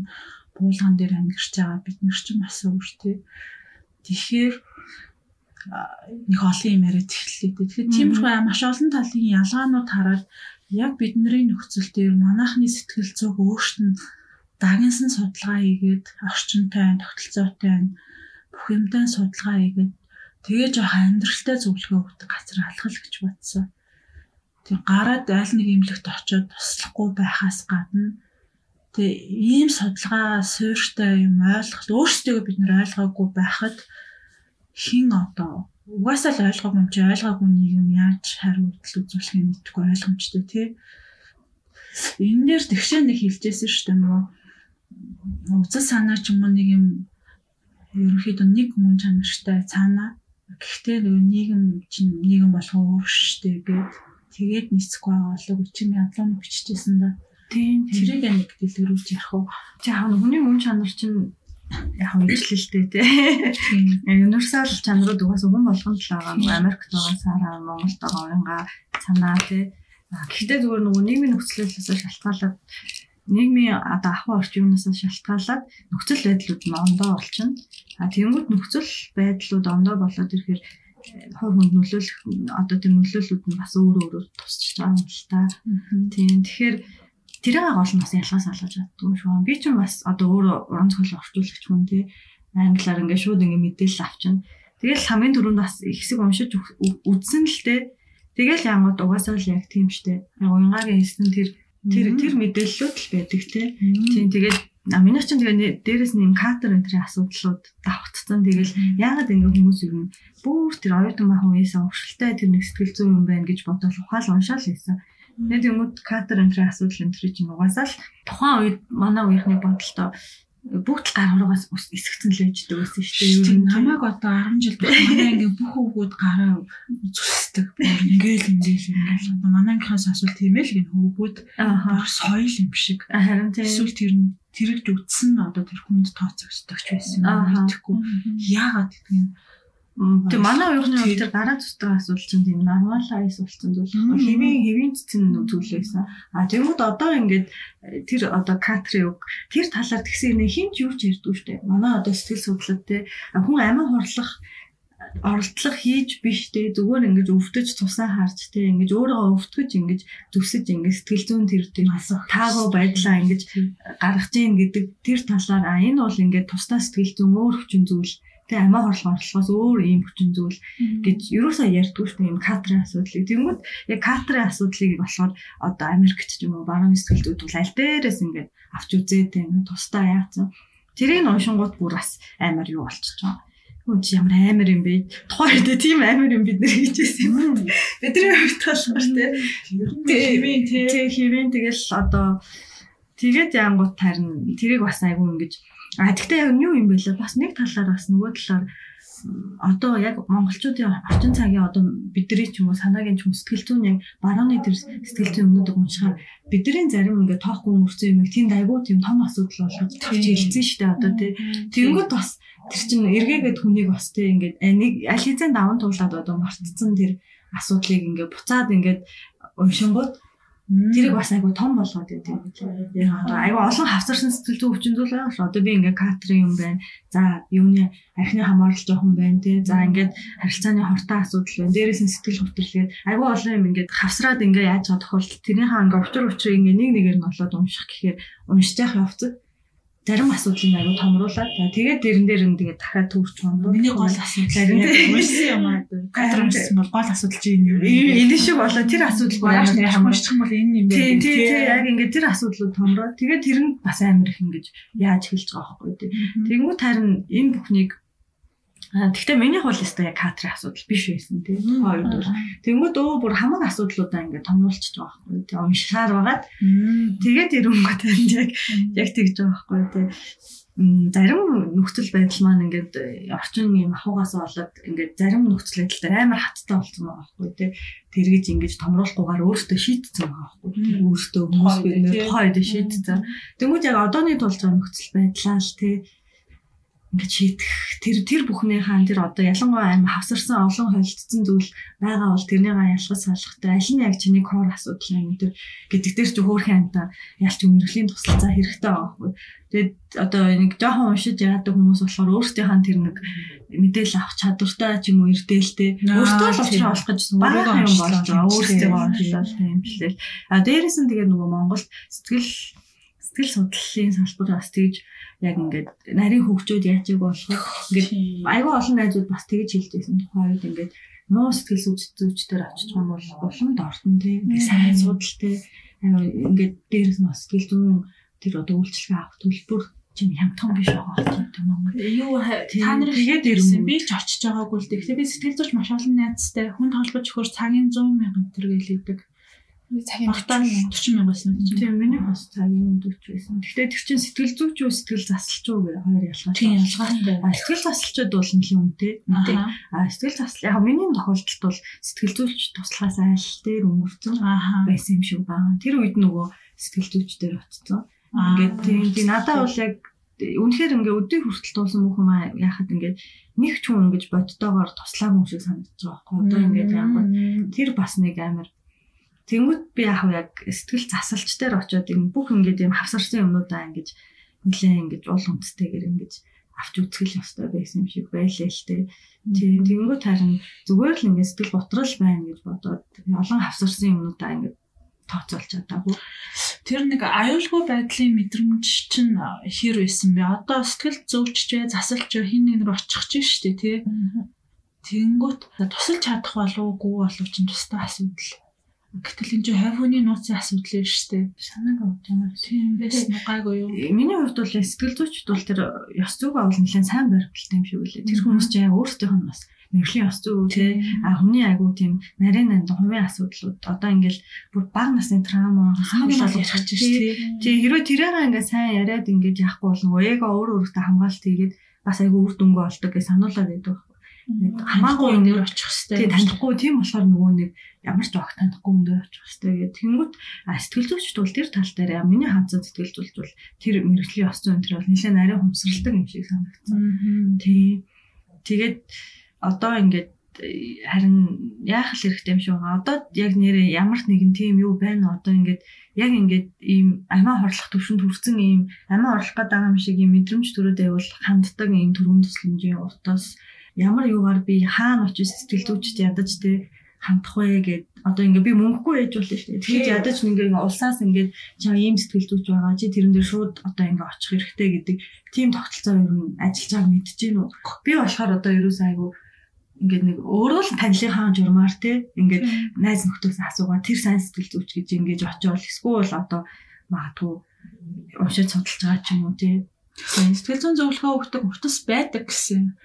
Speaker 4: буулган дээр амьдарч байгаа бид нар ч бас өөр тий. Тэгэхээр нэг олон юм яриад эхэллээ. Тэгэхээр тиймэрхүү маш олон талын ялгаанууд хараад яг бидний нөхцөл дээр манайхны сэтгэл зүйг өөрт нь дагнсан судалгаа хийгээд орчинтой, тогтолцоотой бүх юмтай судалгаа хийгээд тэгээ жоох амьдралтай зөвлөгөө өгдөг газар алхал гэж бодсон. Тэг гараад айл нэг имлэгт очиод туслахгүй байхаас гадна тэг ийм судалгаа суурьтай юм ойлголт өөрсдөө бид нэр ойлгоогүй байхад хин одоо угаасаа л ойлгоогүй юм чи ойлгоогүй нийгэм яаж хариу үйлдэл үзүүлэхийг мэдгүй ойлгомжтой тий. Энэ дээр тэгшээ нэг хэлжсэн шүү дээ нөгөө үзэл санаа ч юм уу нэг юм ерөнхийдөө нэг мөн чанартай цаанаа гэхдээ нөгөө нийгэм чинь нийгэм болох өөр штэ гээд тэгээд нийцэхгүй байгаа болов үчим ядлаа биччихсэн да. Тийм тэрийг нэг дэлгэрүүлж ярих уу.
Speaker 3: Яг хүний мөн чанар чинь яг үйлчлэлтэй тий. Универсал чанарууд угаасаа хүн болгонд л байгаа. Америкт байгаа сараа, Монголд байгаа уянга санаа тий. Гэхдээ зүгээр нөгөө нийгмийн нөхцөлөөсөө шалтгаалаад нийгмийн одоо ахуй юмнаас шалтгаалаад нөхцөл байдлууд нь ондоо болчихно. А тэгэнгүүт нөхцөл байдлууд ондоо болоод ирэхээр э, хувь хүнд нөлөөлөх одоо тэр нөлөөллүүд нь бас өөр өөрөөр тусч байгаа юм л та. Тийм тэгэхээр тэрийг гол нь бас ялгаас алгаж чаддаг юм шүү. Би ч бас одоо өөрөө уран зохиол орчуулагч хүн тий англиар ингээд шууд ингээд мэдээлэл авчна. Тэгэл хамгийн түрүүнд бас их хэсэг уншиж үзсэн л дээ. Тэгэл янгууд угаасаа л яг тийм штэ. Уянгагийн хэлсэн тэр Тэр тэр мэдээллүүд л байдаг тийм. Тэгээд миний чинь тэгээ дээрэс нь катер энтрийн асуудлууд давхцсан. Тэгэл яагаад ингэ хүмүүс юм бүр тэр оюутан махан үеэс уршилтай тэр нэг сэтгэл зүйн юм байна гэж бодоод ухаал уншаал хийсэн. Тэгээд юмуд катер энтрийн асуудал энтрийн чинь угаасаа л тухайн үед манай үеийнхний бодолтой бүгд л гар хуруугаас эсгцэн л байждаг байсан шүү дээ.
Speaker 4: Нь намайг одоо 10 жил байх манай ингээ бүх хүүгүүд гараа зүсдэг. Ингээл ингээл ингээл одоо манайхаас асуул тийм ээ л гин хүүгүүд соёл юм шиг.
Speaker 3: Харин тийм
Speaker 4: эсвэл тэр нь тэрэгж үтсэн одоо тэр хүнд тооцогддог ч байсан. Мэдхгүй. Яагаад гэдэг юм
Speaker 3: Тэг манай уурхны хувьд тэр гараа зүсдэг асуудал чинь тийм нормал айс болсон зүйл. Хэвийн хэвийн цэцэн зүйлээсэн. А тэгмүүд одоо ингээд э, тэр одоо катрын үг тэр талаар тэгсэн нэг хинч юу ч ярьдгүй штэ. Манай одоо сэтгэл судлаад те хүн амин хорлох оролдлого хийж биш те зүгээр ингэж өвдөж тусаа харж те ингэж өөрийгөө өвтгөж ингэж зүсэж ингэж сэтгэл зүйн тэр тийм таагүй байдлаа ингэж гаргаж ийн гэдэг тэр талаар а энэ бол ингэж тусдаа сэтгэл зүйн өөр хүчин зүйл Тэгээ амиа хорлох орлогоос өөр ийм хүчин зүйл гэж ерөөсөө ярьдгүй шүү дээ. Ийм катрын асуудлыг. Тэнгүүд яг катрын асуудлыг болохоор одоо Америкт ч юм уу баруун сэтгэл зүйд бол аль дээрээс ингээд авч үзээд ингээд тусдаа яатсан. Тэрийг уншингууд бүр бас амар юу болчихж байгаа. Хүн чи ямар амар юм бэ? Тухайн үед тийм амар юм бид нар хийжсэн юм. Бидний хувьд болохоор тий. Хэвэн тий. Хэвэн тэгэл одоо тэгээд янгууд тарин тэрийг бас айгүй ингэж А тэгтээ юу юм бэ? Лээ? Бас нэг талаар бас нөгөө талаар одоо яг монголчуудын орчин цагийн одоо бидний ч юм уу санаагийн ч юм сэтгэл зүйн яг барууны тэр сэтгэл зүйн өмнөд уншихаар бидний зарим ингээ тоохгүй өнгөрсөн юм тийм айгүй тийм том асуудал болгож шүү дээ одоо тий. Тэнгүүд бас тэр чин эргээгээд хүнийг бас тий ингээд нэг аль хэзээ даван туулаад одоо мартцсан тэр асуудлыг ингээ буцаад ингээд уншингууд Тэрийг бас айгу том болгоод байдаг. Одоо айгу олон хавцарсан сэтгэл зүйн хүчин зүйл байгаа шүү. Одоо би ингээ катрын юм байна. За юуны архины хамаарал жоохон байна тий. За ингээд харилцааны хортой асуудал байна. Дээрээс нь сэтгэл хөдлөлгээд айгу олон юм ингээд хавсраад ингээ яаж байгаа тохиолдолд тэрнийхээ ингээ учир учрыг ингээ нэг нэгээр нь олоод унших гэхээр уншиж явах явцад зарим асуудлыг аюу томруулаад тэгээд дэрэн дээр нь тэгээд дахиад төрч байна.
Speaker 4: Миний гол асуудал уншсан юм аа. Кадр уншсан бол гол асуудал чинь юу вэ?
Speaker 3: Энэ шиг болоо тэр асуудал
Speaker 4: багш нар хамаарчих юм бол энэ юм
Speaker 3: байна. Тийм тийм яг ингээд тэр асуудлууд томроо. Тэгээд тэр нь бас амар их ингэж яаж хэлж байгаа байхгүй тийм. Тэнгүү тарин энэ бүхнийг Гэхдээ миний хувьд өстой яг катрын асуудал биш байсан тийм. Хоёрд бол тэнгууд өө бүр хамаг асуудлуудаа ингээд томруулчихж байгаа байхгүй тийм. Уншихаар байгаад. Тэгээд ирэнгүүт яг яг тэгж байгаа байхгүй тийм зарим нөхцөл байдал маань ингээд орчин юм ахугаас болоод ингээд зарим нөхцөл байдал дээр амар хаттай болсон байгаа байхгүй тий. Тэргэж ингэж томруулахгүйгээр өөртөө шийдсэн байгаа байхгүй. Өөртөө хүмүүс бид тухайн үед шийдсэн. Тэнгүүд яг одооний тулж байгаа нөхцөл байдлаа л тий ингээд шийдэх. Тэр тэр бүхнийхээ тэр одоо ялангуяа аим хавсарсан олон холилдсон зүйл байгаа бол тэрнийгээ ялгаж салахтай аль нь яг чиний кор асуудал юм тэр гэдэг дээр ч хөөрхөн амтаа ялч өмнөлийн тусалцаа хэрэгтэй байгаа. Тэгээд одоо нэг жоохон уншиж яадаг хүмүүс болохоор өөрсдийнхээ тэр нэг мэдээлэл авах чадвартай ч юм уу эрдээлтэй. Өөртөө л уучраа олох гэж бага юм болж байгаа. өөрсдөө онцлол юм шилээ. А дээрээс нь тэгээд нөгөө Монголд сэтгэл сэтгэл судлалын салбар бас тэгж яг ингээд нарийн хөгжөөд яачиг болохоор ингээд айгүй олон найзууд бас тэгж хэлжсэн тухайн үед ингээд муу сэтгэл зүйчдээр очиж байгаа бол уламд ортон тий. Сайн судалтай ингээд дээрээс нь сэтгэл зүйн тэр одоо үйлчлэгээ авах төлбөр чинь хямдхан биш байгаа болчихсон Монгол.
Speaker 4: Юу та нар тэгээд ирсэн би ч очиж байгаагүй л. Тэгэхээр би сэтгэл зүйч маш олон найзтай хүн толгож өгөхөр цагийн 100 сая төгрөг гэлээдэг
Speaker 1: цагийн
Speaker 4: 40 мянгаас нь.
Speaker 3: Тийм миний бас цагийн 40 байсан. Гэхдээ тэр чинь сэтгэл зүйч үү сэтгэл засалч уу гэх хоёр ялгаа.
Speaker 4: Тийм ялгаатай.
Speaker 3: А сэтгэл засалчуд бол нэлийн үнэтэй. А сэтгэл засал яг миний тохиолдолд бол сэтгэл зүйч туслахаас айл дээр өнгөрцөн байсан юм шиг байна. Тэр үед нөгөө сэтгэл зүйч дээр очсон. Ингээд тийм надад бол яг үнэхээр ингээ өдөө хүртэл туулсан бүх юм яхад ингээ нэг ч хүн ингэж бодтойгоор туслаагүй юм шиг санагдаж байгаа байхгүй. Одоо ингээд яг тэр бас нэг амар Тэнгүүт би яг яг сэтгэл засалч дээр очиод юм бүх ингээд юм хавсарсан юмнуудаа ингэж нэлээ ингэж уул хүндэтэйгээр ингэж авч үзэх ёстой байсан юм шиг байлээ л тээ. Тийм тэнгүүт харин зүгээр л ингээд сэтгэл готрол байна гэж бодоод олон хавсарсан юмнуудаа ингээд тооцоолж чадаагүй.
Speaker 4: Тэр нэг аюулгүй байдлын мэдрэмж чинь хэр байсан бэ? Одоо сэтгэл зөвчтэй засалч хин нэг нэр очих чинь шүү дээ тий. Тэнгүүт тусалж чадах болов уу болов чинь тустай асуудал Гэтэл энэ чинь хавьхууны нууцын асуудал юм шүү дээ.
Speaker 3: Санааг авч байгаа.
Speaker 4: Тийм байсан гайгүй юу?
Speaker 3: Миний хувьд бол сэтгэл зүйчд бол тэр ёс зүйг авал нэлээд сайн баримталтай юм шиг үлээ. Тэр хүмүүс чинь өөрсдийнх нь бас мэрэглийн ёс зүй тий а хүний айгуу тийм нарийн анд хувийн асуудлууд одоо ингээл бүр баг насны траума
Speaker 4: санаалал ярих чинь тий.
Speaker 3: Тий хэрвээ тэрээр ингээд сайн яриад ингээд яахгүй бол нөгөө эго өөр өөртөө хамгаалалт хийгээд бас айгуу үр дүнгээ олдог гэж сануулад байдаг
Speaker 4: хамаагүй өндөр очих хэвээр.
Speaker 3: Тийм танихгүй тийм болохоор нөгөө нэг ямар ч огт танихгүй өндөр очих хэвээр. Тэнгүүт сэтгэл зүйчд бол тэр тал дээр миний хандсан сэтгэл зүйч бол тэр мэрэгжлийн ёс зүйн тэр бол нэлээд нарийн хумсралдаг юм шиг санагдсан. Тийм. Тэгээд одоо ингээд харин яах л хэрэгтэй юм шиг байгаа. Одоо яг нэрээ ямар нэгэн тийм юу байна одоо ингээд яг ингээд ийм амиа хорлох төвшөнд хүрсэн ийм амиа орлох гэдэг юм шиг ийм мэдрэмж төрөөд байвал ханддаг ийм төрүүн төсөлмжийн утас ямар юугаар би хаана очиж сэтгэл зүйчд ядаж те хандах вэ гэд. Одоо ингээ би мөнгөгүй ээж болно шүү дээ. Тэгэхээр ядаж ингээ улсаас ингээ чам ийм сэтгэл зүйч байгаа чи тэрэн дээр шууд одоо ингээ очих хэрэгтэй гэдэг тийм тогтолцоо ер нь ажиллаж байгааг гин үү. Би болохоор одоо ерөөс айгу ингээд нэг өөрөө л танилынхаа журмаар те ингээд найз нөхдөс асуугаа тэр сайн сэтгэл зүйч гэж ингэж очиод эсвэл одоо магадгүй уншиж судалж байгаа ч юм уу те
Speaker 4: Сэтгэл зүйн зөвлөгөө өгдөг утас байдаг гэсэн.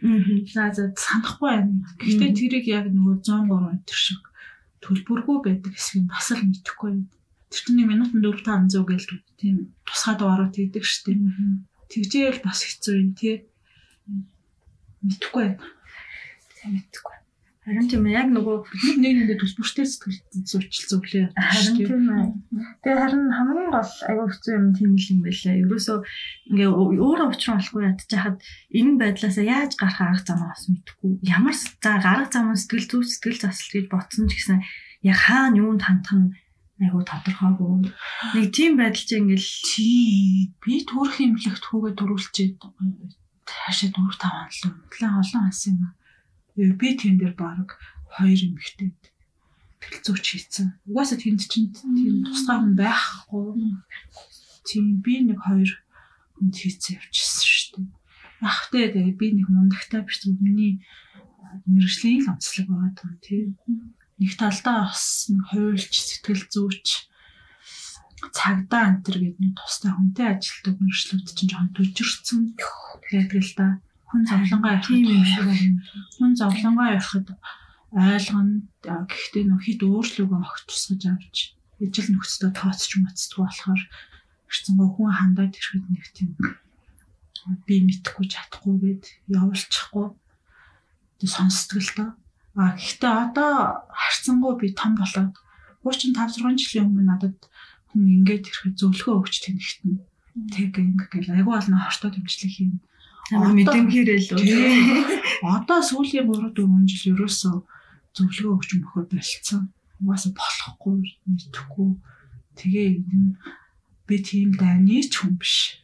Speaker 4: За за санахгүй байна. Гэхдээ тэрийг яг нөгөө 103 метр шиг төлбөргүй байдаг хэсгийг бас л мэдэхгүй байна. Тэр чинь минутанд 4 500 гээл тийм тусгай хийдэг шүү дээ. Тэгжээл бас хэцүү юм тий. Мэдэхгүй байна.
Speaker 3: Мэдэхгүй. Харин тийм яг нөгөө
Speaker 4: нэг нэгэндээ төлбөртэй сэтгэл зүйчил зөвлөө.
Speaker 3: Харин тийм ээ. Тэгээ харин хамгийн гол аягүй хэцүү юм тийм л юм байлаа. Ерөөсөө ингээ өөрөө уучраа болохгүй ядчихад энэ байдлаасаа яаж гарах арга замаа бас мэдэхгүй. Ямар за гарга замаа сэтгэл зүйч сэтгэл засал гэж ботсон ч гэсэн яг хаана юунд хандах нь айгу тодорхойгүй. Нэг тийм байдал чинь ингээл
Speaker 4: тий би төрөх имлэгт хүүгээ дөрүүлчихэд таашаа 4 5 хандлаа. Олон хас юм би тэн дээр баг хоёр эмэгтэй төлцөөч хийцэн. Угаасаа тэнд чинь тийм тусгай хүн байхгүй. Тийм би нэг хоёр хүнд хийцэн явчихсан шүү дээ. Ахтай тэгээ би нэг мундагтай биш миний мэрэгжлийн л онцлог байгаа юм тийм. Нэг талдаа бас хуульч сэтгэл зүйч цагдаа антер гэдэг нэг тустай хүнтэй ажилтдаг мэрэгчлүүд чинь жоохон төжирцэн тэгээд л да хүн зовлонгоо ярих юм шиг байна. Хүн зовлонгоо ярихад ойлгоно. Гэхдээ нөх хит өөрчлөгөө огт тусгаж авч ижил нөхцөлөө тооцч моцдгүй болохоор хэрцэнгөө хүн хандаад ирэхэд нэг тийм би мэдхгүй чадахгүй гээд явуулчихгүй сонсдог л доо. А гэхдээ одоо харцсангуу би том болоод 35 6 жилийн өмнө надад хүн ингээд ирэхэд зөвлөгөө өгч тэнэгтэн. Тэг ингээл айгүй болно хортоо дэмжлэг хийн.
Speaker 3: Амар мэдэмхээрэл үү.
Speaker 4: Одоо сүүлийн 3 4 жил ерөөсөө зөвлөгөө өгч мөхөд болцсон. Угаасаа болохгүй мэдхгүй. Тэгээ би тийм дайны ч хүн биш.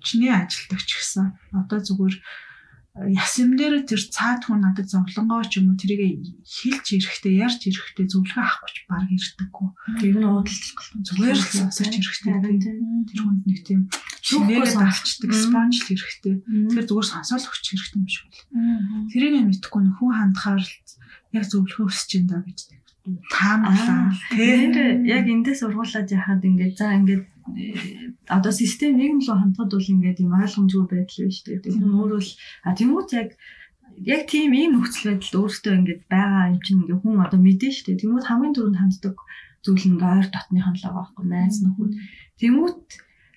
Speaker 4: Чиний ажилдаг ч гэсэн одоо зүгээр ясам дээр тэр цаад хүн надад зовлонгоо ч юм уу тэрийг хэлж ирэхдээ ярьж ирэхдээ зөвлөгөө авахгүйч баг ирдэггүй.
Speaker 3: Тэр нь уудалцах
Speaker 4: зүгээр л сонсож ирэхдээ тэр хүнд нэг тийм шинээр давчдаг спонж л ирэхдээ. Тэр зүгээр сонсоол өгч ирэхтэй юм шиг л. Тэрийг мэдхгүй хүн хандхаар л яг зөвлөгөө өсөж ин да гэж. Таамаглаа.
Speaker 3: Тэр яг эндээс ургуулад яхад ингээд за ингээд одоо систем нийгэм рүү хандхад бол ингээд юм ойлгомжгүй байдал шүү дээ. Тэр нь өөрөө л а тэмүүт яг яг тийм ийм нөхцөл байдалд өөртөө ингээд байгаа юм чинь ингээд хүн одоо мэдэн шүү дээ. Тэмүүт хамгийн түрүүнд ханддаг зүйл нь ойр дотныхан л байгаа байхгүй найз нөхөд. Тэмүүт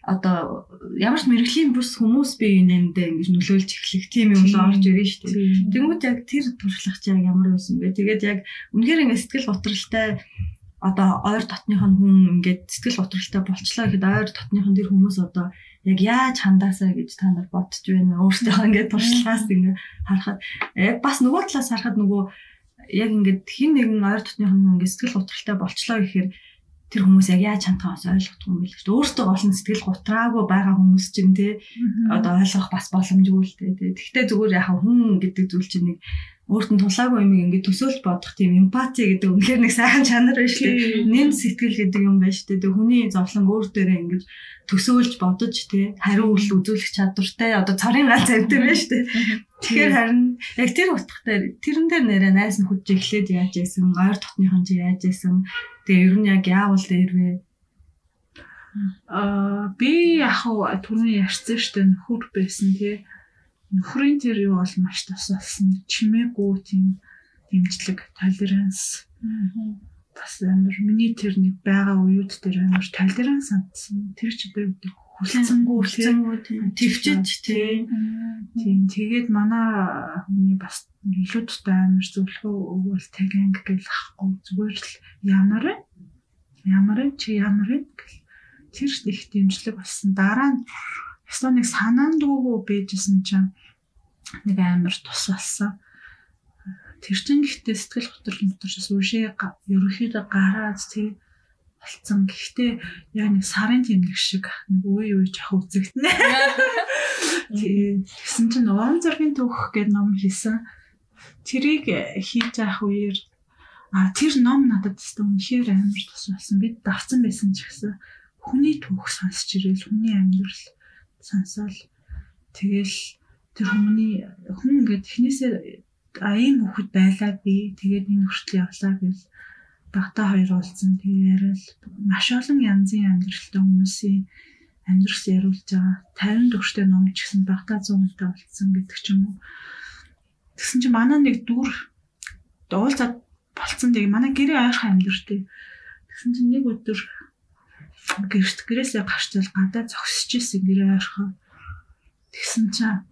Speaker 3: одоо ямар ч мэрэгжлийн бүс хүмүүс бие биенэндээ ингэж нөлөөлж эхлэх тийм юм л орж шүү дээ. Тэнгүүд яг тэр туршлагач яг ямар байсан бэ? Тэгээд яг үнэхээр ингэ сэтгэл готролтой одоо ойр дотных нь хүн ингээд сэтгэл готролтой болчлаа гэхэд ойр дотных нь тэр хүмүүс одоо яг яаж хандаасаа гэж та нар бодож байна. Өөртөө ингээд туршлагаас ингээд харахад яг бас нөгөө талаас харахад нөгөө яг ингээд хин нэгэн ойр дотных нь ингээд сэтгэл готролтой болчлоо гэхээр тэр хүмүүс яг яаж хандхаас ойлгохгүй юм билээ. Өөртөө олон сэтгэл гутраагүй байгаа хүмүүс чинь те одоо ойлгох бас боломжгүй л те. Тэгтээ зүгээр яхаа хүн гэдэг зүйл чинь нэг өөрт нь тулаагүй юм ингээд төсөөлж бодох тийм эмпати гэдэг үнэхээр нэг сайхан чанар шүү дээ. Нэм сэтгэл гэдэг юм байна шүү дээ. Тэг хүний зовлон өөр дээрээ ингээд төсөөлж бодож тий хариу үйлдэл үзүүлэх чадвартай одоо цорын ганц амьтан байна шүү дээ. Тэгэхээр харин яг тэр утгатай тэрэн дээр нэрээ найс нь хүч эхлээд яаж яасан, ойр дотныхон чи яаж яасан. Тэгээ ер нь яг яавал дээр вэ?
Speaker 4: Аа би яг түрүүний ярьсан шүү дээ нөхөр байсан тий нөхрийн тэр юу бол маш тусалсан чимээгүй тийм дэмжлэг толеранс. Бас амар миний тэр нэг байгаа уюуд тэр амар толеранс сандсан тэр ч одоо юу хүлцэнгүү
Speaker 3: хүлцэнгүү төвчж тий
Speaker 4: тийм тэгээд манай хүний бас илүү тустай амар зөвлөгөө өгвөл тэганг гэл ахгүй зүгээр л ямар вэ? Ямар чи ямар тэр их дэмжлэг болсон. Дараа нь Ястаа нэг санаандгүй байжсэн чинь нэг амар тус болсон. Тэр чин гэхдээ сэтгэл хөдлөл мөтөрчс үшээ ерөөхдөө гараад тэг болцсон. Гэхдээ яг нэг сарын тэмдэг шиг нэг үе үе жах үзэгдэнэ. Тэгсэн чинь уран зургийн түүх гэдэг ном хийсэн. Тэрийг хийж явах үеэр а тэр ном надад тест үнэхээр амар тус болсон. Бид давцсан байсан ч гэсэн хүний түүх сонсч ирэл хүний амьдрал сонсоол. Тэгэл тэр хүмүүний хүн ингээд эхнээсээ аян хөхөд байлаа би тэгээд энэ хүртэл явлаа гэж багтаа хоёр уулзсан. Тэгээ яриад маш олон янзын амьдралтай хүмүүсийн амьдрал яриулж байгаа. 50 төгрөгтэй ном ч гэсэн багтаа 100 хүнтэй уулзсан гэдэг ч юм уу тэгсэн чинь манай нэг дүр уулзаад болцсон. Тэгээ манай гэрээ ойрхон амьдралтай. Тэгсэн чинь нэг өдөр гэрт гэрээсээ гарчвал гадаа зогсож исэн гэрээ ойрхон. Тэгсэн чинь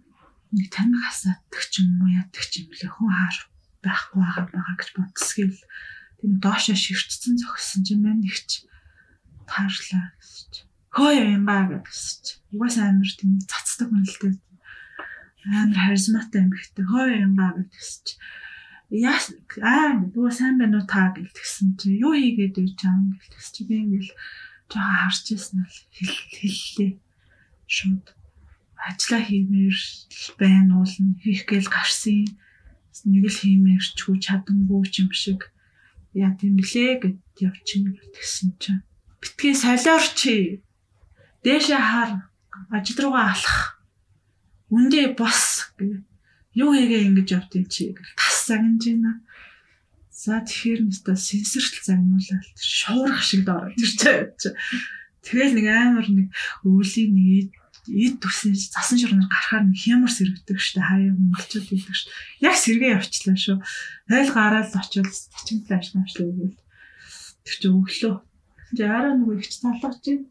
Speaker 4: нэг таних асааддаг ч юм уу яадаг ч юм лээ хүн хаар байхгүй байгаа байгаа гэж бодсгээл тийм доошоо ширтцэн зогссон чинь мань нэгч таарлаа гэж. Хөөе юм ба гэж. Угаасаа амар тийм цацдаг хүн л дээ. Амар харизматай юм ихтэй. Хөөе юм ба гэж. Яа аа дуу сайн байна уу та гэлтгсэн чи юу хийгээд үйж байгаа юм гэлтгс чи би ингээл жоохон харж ирсэн бол хэллээ. Шууд ажиллаа хиймээр байна уулна хийх гээл гарсан. Нэг л хиймээрчгүй чадамгүй юм шиг. Яа тийм лээ гэд явчихна гэсэн чинь. Битгий солиорчи. Дээшээ хар ажил руугаа алах. Үндэ бос. Юу хийгээ ингэж явдیں۔ чи гэл тас загнаж байна За тэгэхээр нэстэ сенсорчл загнуулаад шуурах шиг тэр чинь. Тэгэл нэг амар нэг өвлийн нэг эд төрсөн засан шуурнаар гарахаар нэг хямар сэрэгдэг штэ хаяа монголчууд гэдэг штэ. Яг сэргээ явчлаа шүү. Тойл гараад очивол чимтэл ажиллаачлаа гэвэл тэр чи өглөө. Чи араа нөгөө ихч талгаж чинь.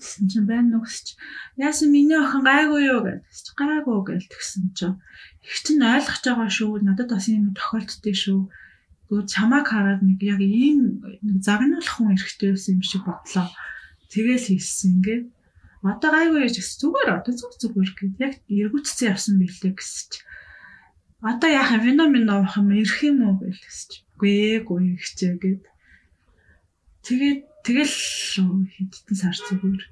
Speaker 4: Тэсэн чинь байна нүгсч. Яасан миний охин гайгүй юу гэдэгч гайгүй гэл тэгсэн чинь. Их чинь ойлгож байгаа шүү. Надад бас юм тохиолддээ шүү. Гөө чамааг хараад нэг яг ийм нэг загнуулах хүн эрэхтэй байсан юм шиг бодлоо. Тэгэл хийсэн ингээд Одоо гайгүй яж гэсэн зүгээр одоо зүг зүгээр гэд яг эргүүцсэн явсан билээ гэсэж. Одоо яах вино мино авах юм ирэх юм уу гэл гэсэж. Үгүй гүй хичээ гэд. Тэгээд тэгэл хэдтэн сар зүгээр.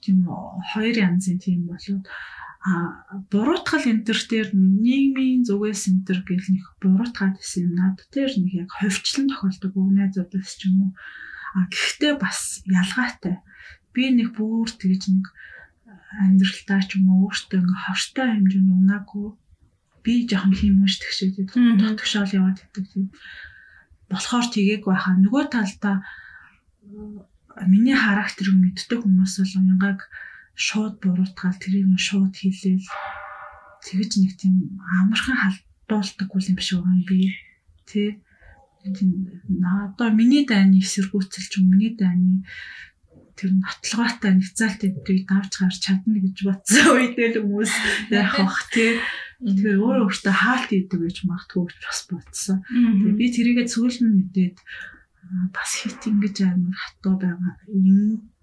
Speaker 4: Тийм хоёр янзын тийм болоод. А буруутгал энтер дээр нийгмийн зүгээс энтер гэл нэг буруутгаад исэн юм. Над дээр нэг яг ховчлон тохиолдог найзуудаас ч юм уу. А гэхдээ бас ялгаатай. Би нэг бүр тэгж нэг амьдралтаа ч юм уу өөртөө ингээ хортой хэмжээнд унаагүй. Би жоохон хиймэш тэгшээд дотгошоол яваад идэг тийм. Болохоор тгийг байхаа. Нөгөө талдаа миний характерыг мэддэг хүмүүс бол уянгааг шууд буруутгаал тэрийг шууд хийлээл тэгэж нэг тийм амархан халдуулдаг юм шиг байгаа юм би тий тийм надаа миний дайны эсэргүүцэл ч миний дайны тэр нотлогоотой нэгцаалт эдрийг давж гарч чадна гэж бодсон үедээ л хүмүүс яах бах тий Тэгээ өөрөө өөртөө хаалт идэг гэж магтгүй гэж бас бодсон. Тэгээ би тэрийгээ цөөлн мэдээд бас хит ингэж амар хатуу байгаа.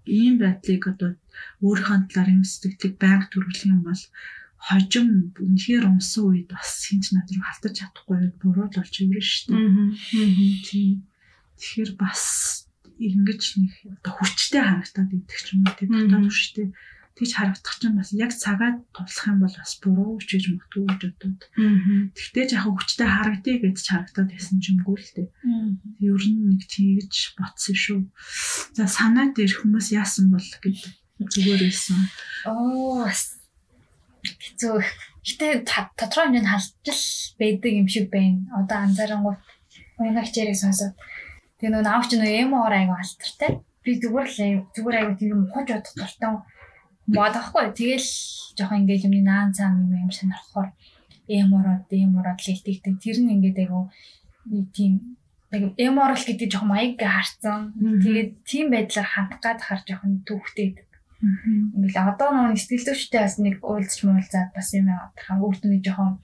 Speaker 4: Ийм байдлыг одоо өөрийнхөө талаар юм сэтгэлийг байнга төрүүлэх юм бол хожим үнэхээр унсан үед бас хинч над руу халтаж чадахгүй буруу л болж ирнэ шүү дээ. Тэгэхээр бас ингэж нэг одоо хүчтэй харагдаад идэх юм тийм дотоод хүчтэй тэгж харагдах чинь бас яг цагаад туслах юм бол бас буруу ч гэж магадгүй гэж бодод. Тэгтээ яг хүчтэй харагдъя гэж харагдаад байсан ч юмгүй л дээ. Ер нь нэг тийгж ботсон шүү. За санаа дээр хүмүүс яасан бол гэдэг зүгээр байсан.
Speaker 1: Оо хэцүү. Гэтэ тодорхой хэмжээнд халдчил байдаг юм шиг байна. Одоо анзаарангуй уянгач яриг сонсоод Тэгээ нөгөө аав чи нөгөө эмо ор аяга алтартай. Би зүгээр л зүгээр аяга тийм мухаж бодох дуртай бодохгүй. Тэгэл жоохон ингээл юмны наан цаан юм юм сонирхохоор эмороод эмороод л илтгэдэг. Тэр нь ингээд аяга нэг тийм нэг эморол гэдэг жоохон маяг харцсан. Тэгээд тийм байдлаар хандах гад хар жоохон түүхтэй Ингээл одоо нөгөө сэтгэл зүйчтэй бас нэг уулзч муулзаад бас юм авах өөртөө нэг жоохон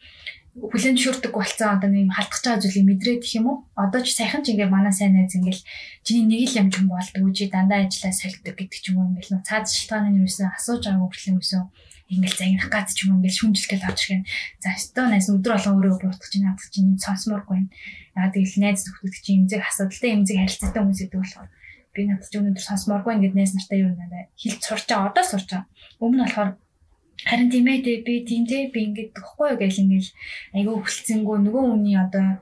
Speaker 1: хүлэн зөвшөөрдөг болсон одоо нэг халдах байгаа зүйлийг мэдрээд их юм уу? Одоо ч сайхан ч ингээ манай сайн найз ингээл чиний нэг л юм ч юм болдог үжи дандаа ажиллаа сольдог гэдэг ч юм уу ингээл нөө цаад шалтгааны юусэн асууж байгаа хүртэл юмсэн ингээл загнах гад ч юм уу ингээл шүмжлэгээл авч гэн. За өстөө найз өдөр болон өөрөө буутгах чинь наадах чинь юм сонсморгүй юм. Яагаад гэвэл найз нөхдөд чинь эмзэг асуудалтай эмзэг харилцаатай хүмүүс гэдэг болохоор би надад ч өнөөдөр сонсморгүй ингээд найз нартай юу надаа хэлж сурч байгаа одоо сурч байгаа. Өмнө нь болохоор Харин тийм ээ би тийм дээ би ингээд гэхгүй юу гэж ингээл айгүй хүлцэнгүү нөгөө хүний одоо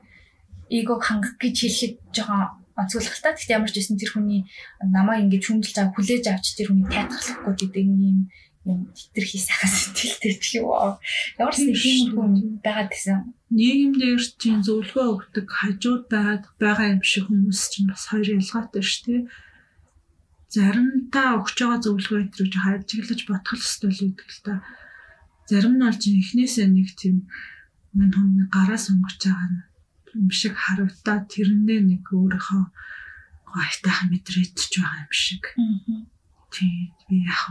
Speaker 1: эгог хангах гэж хэлэхэд жоохон онцгойлох та. Гэхдээ ямар ч байсан тэр хүний намайг ингээд хүмжилж байгаа хүлээж авч тэр хүний тайтгалахгүй гэдэг юм юм тэтэрхий сайхан сэтгэлтэй ч юу. Ямар ч тийм хүн байгаад гэсэн.
Speaker 4: Нийгэм дээр чинь зөвлөгөө өгдөг хажууд байгаад байгаа юм шиг хүмүүс чинь бас хоёр ялгаатай шүү дээ заримдаа өгч байгаа зөвлөгөө энэ гэж хажиглаж бодох ёстой л гэдэг л та. Зарим нь олж эхнээсээ нэг тийм минь хүн гараас өнгөж байгаа юм шиг харагдаад тэрнээ нэг өөрийнхөө гайтайхан мэдрээдч байгаа юм шиг. Тийм би яг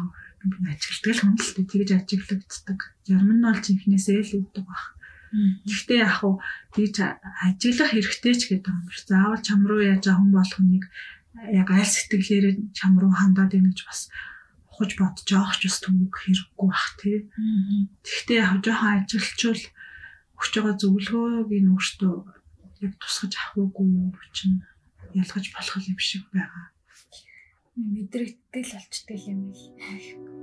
Speaker 4: би ажигладаг л хүн л дээ тэгж ажиглагддаг. Зарим нь олж эхнээсээ л өгдөг баг. Гэхдээ яг хуу тэгж ажиглах хэрэгтэй ч гэдэг юм шиг. Заавал чам руу яаж хүн болох нэг яг аль сэтгэлээр чам руу хандаад байна гэж бас ухаж бодож авах ч бас түг хэрэггүй бах тий. Тэгвэл яг жоохон ажилчвал өгч байгаа зөвлөгөөг нь өөртөө яг тусгаж авахгүй юу чинь ялгаж болох юм шиг байгаа.
Speaker 1: Мэдрэгдэл олчтой юм л.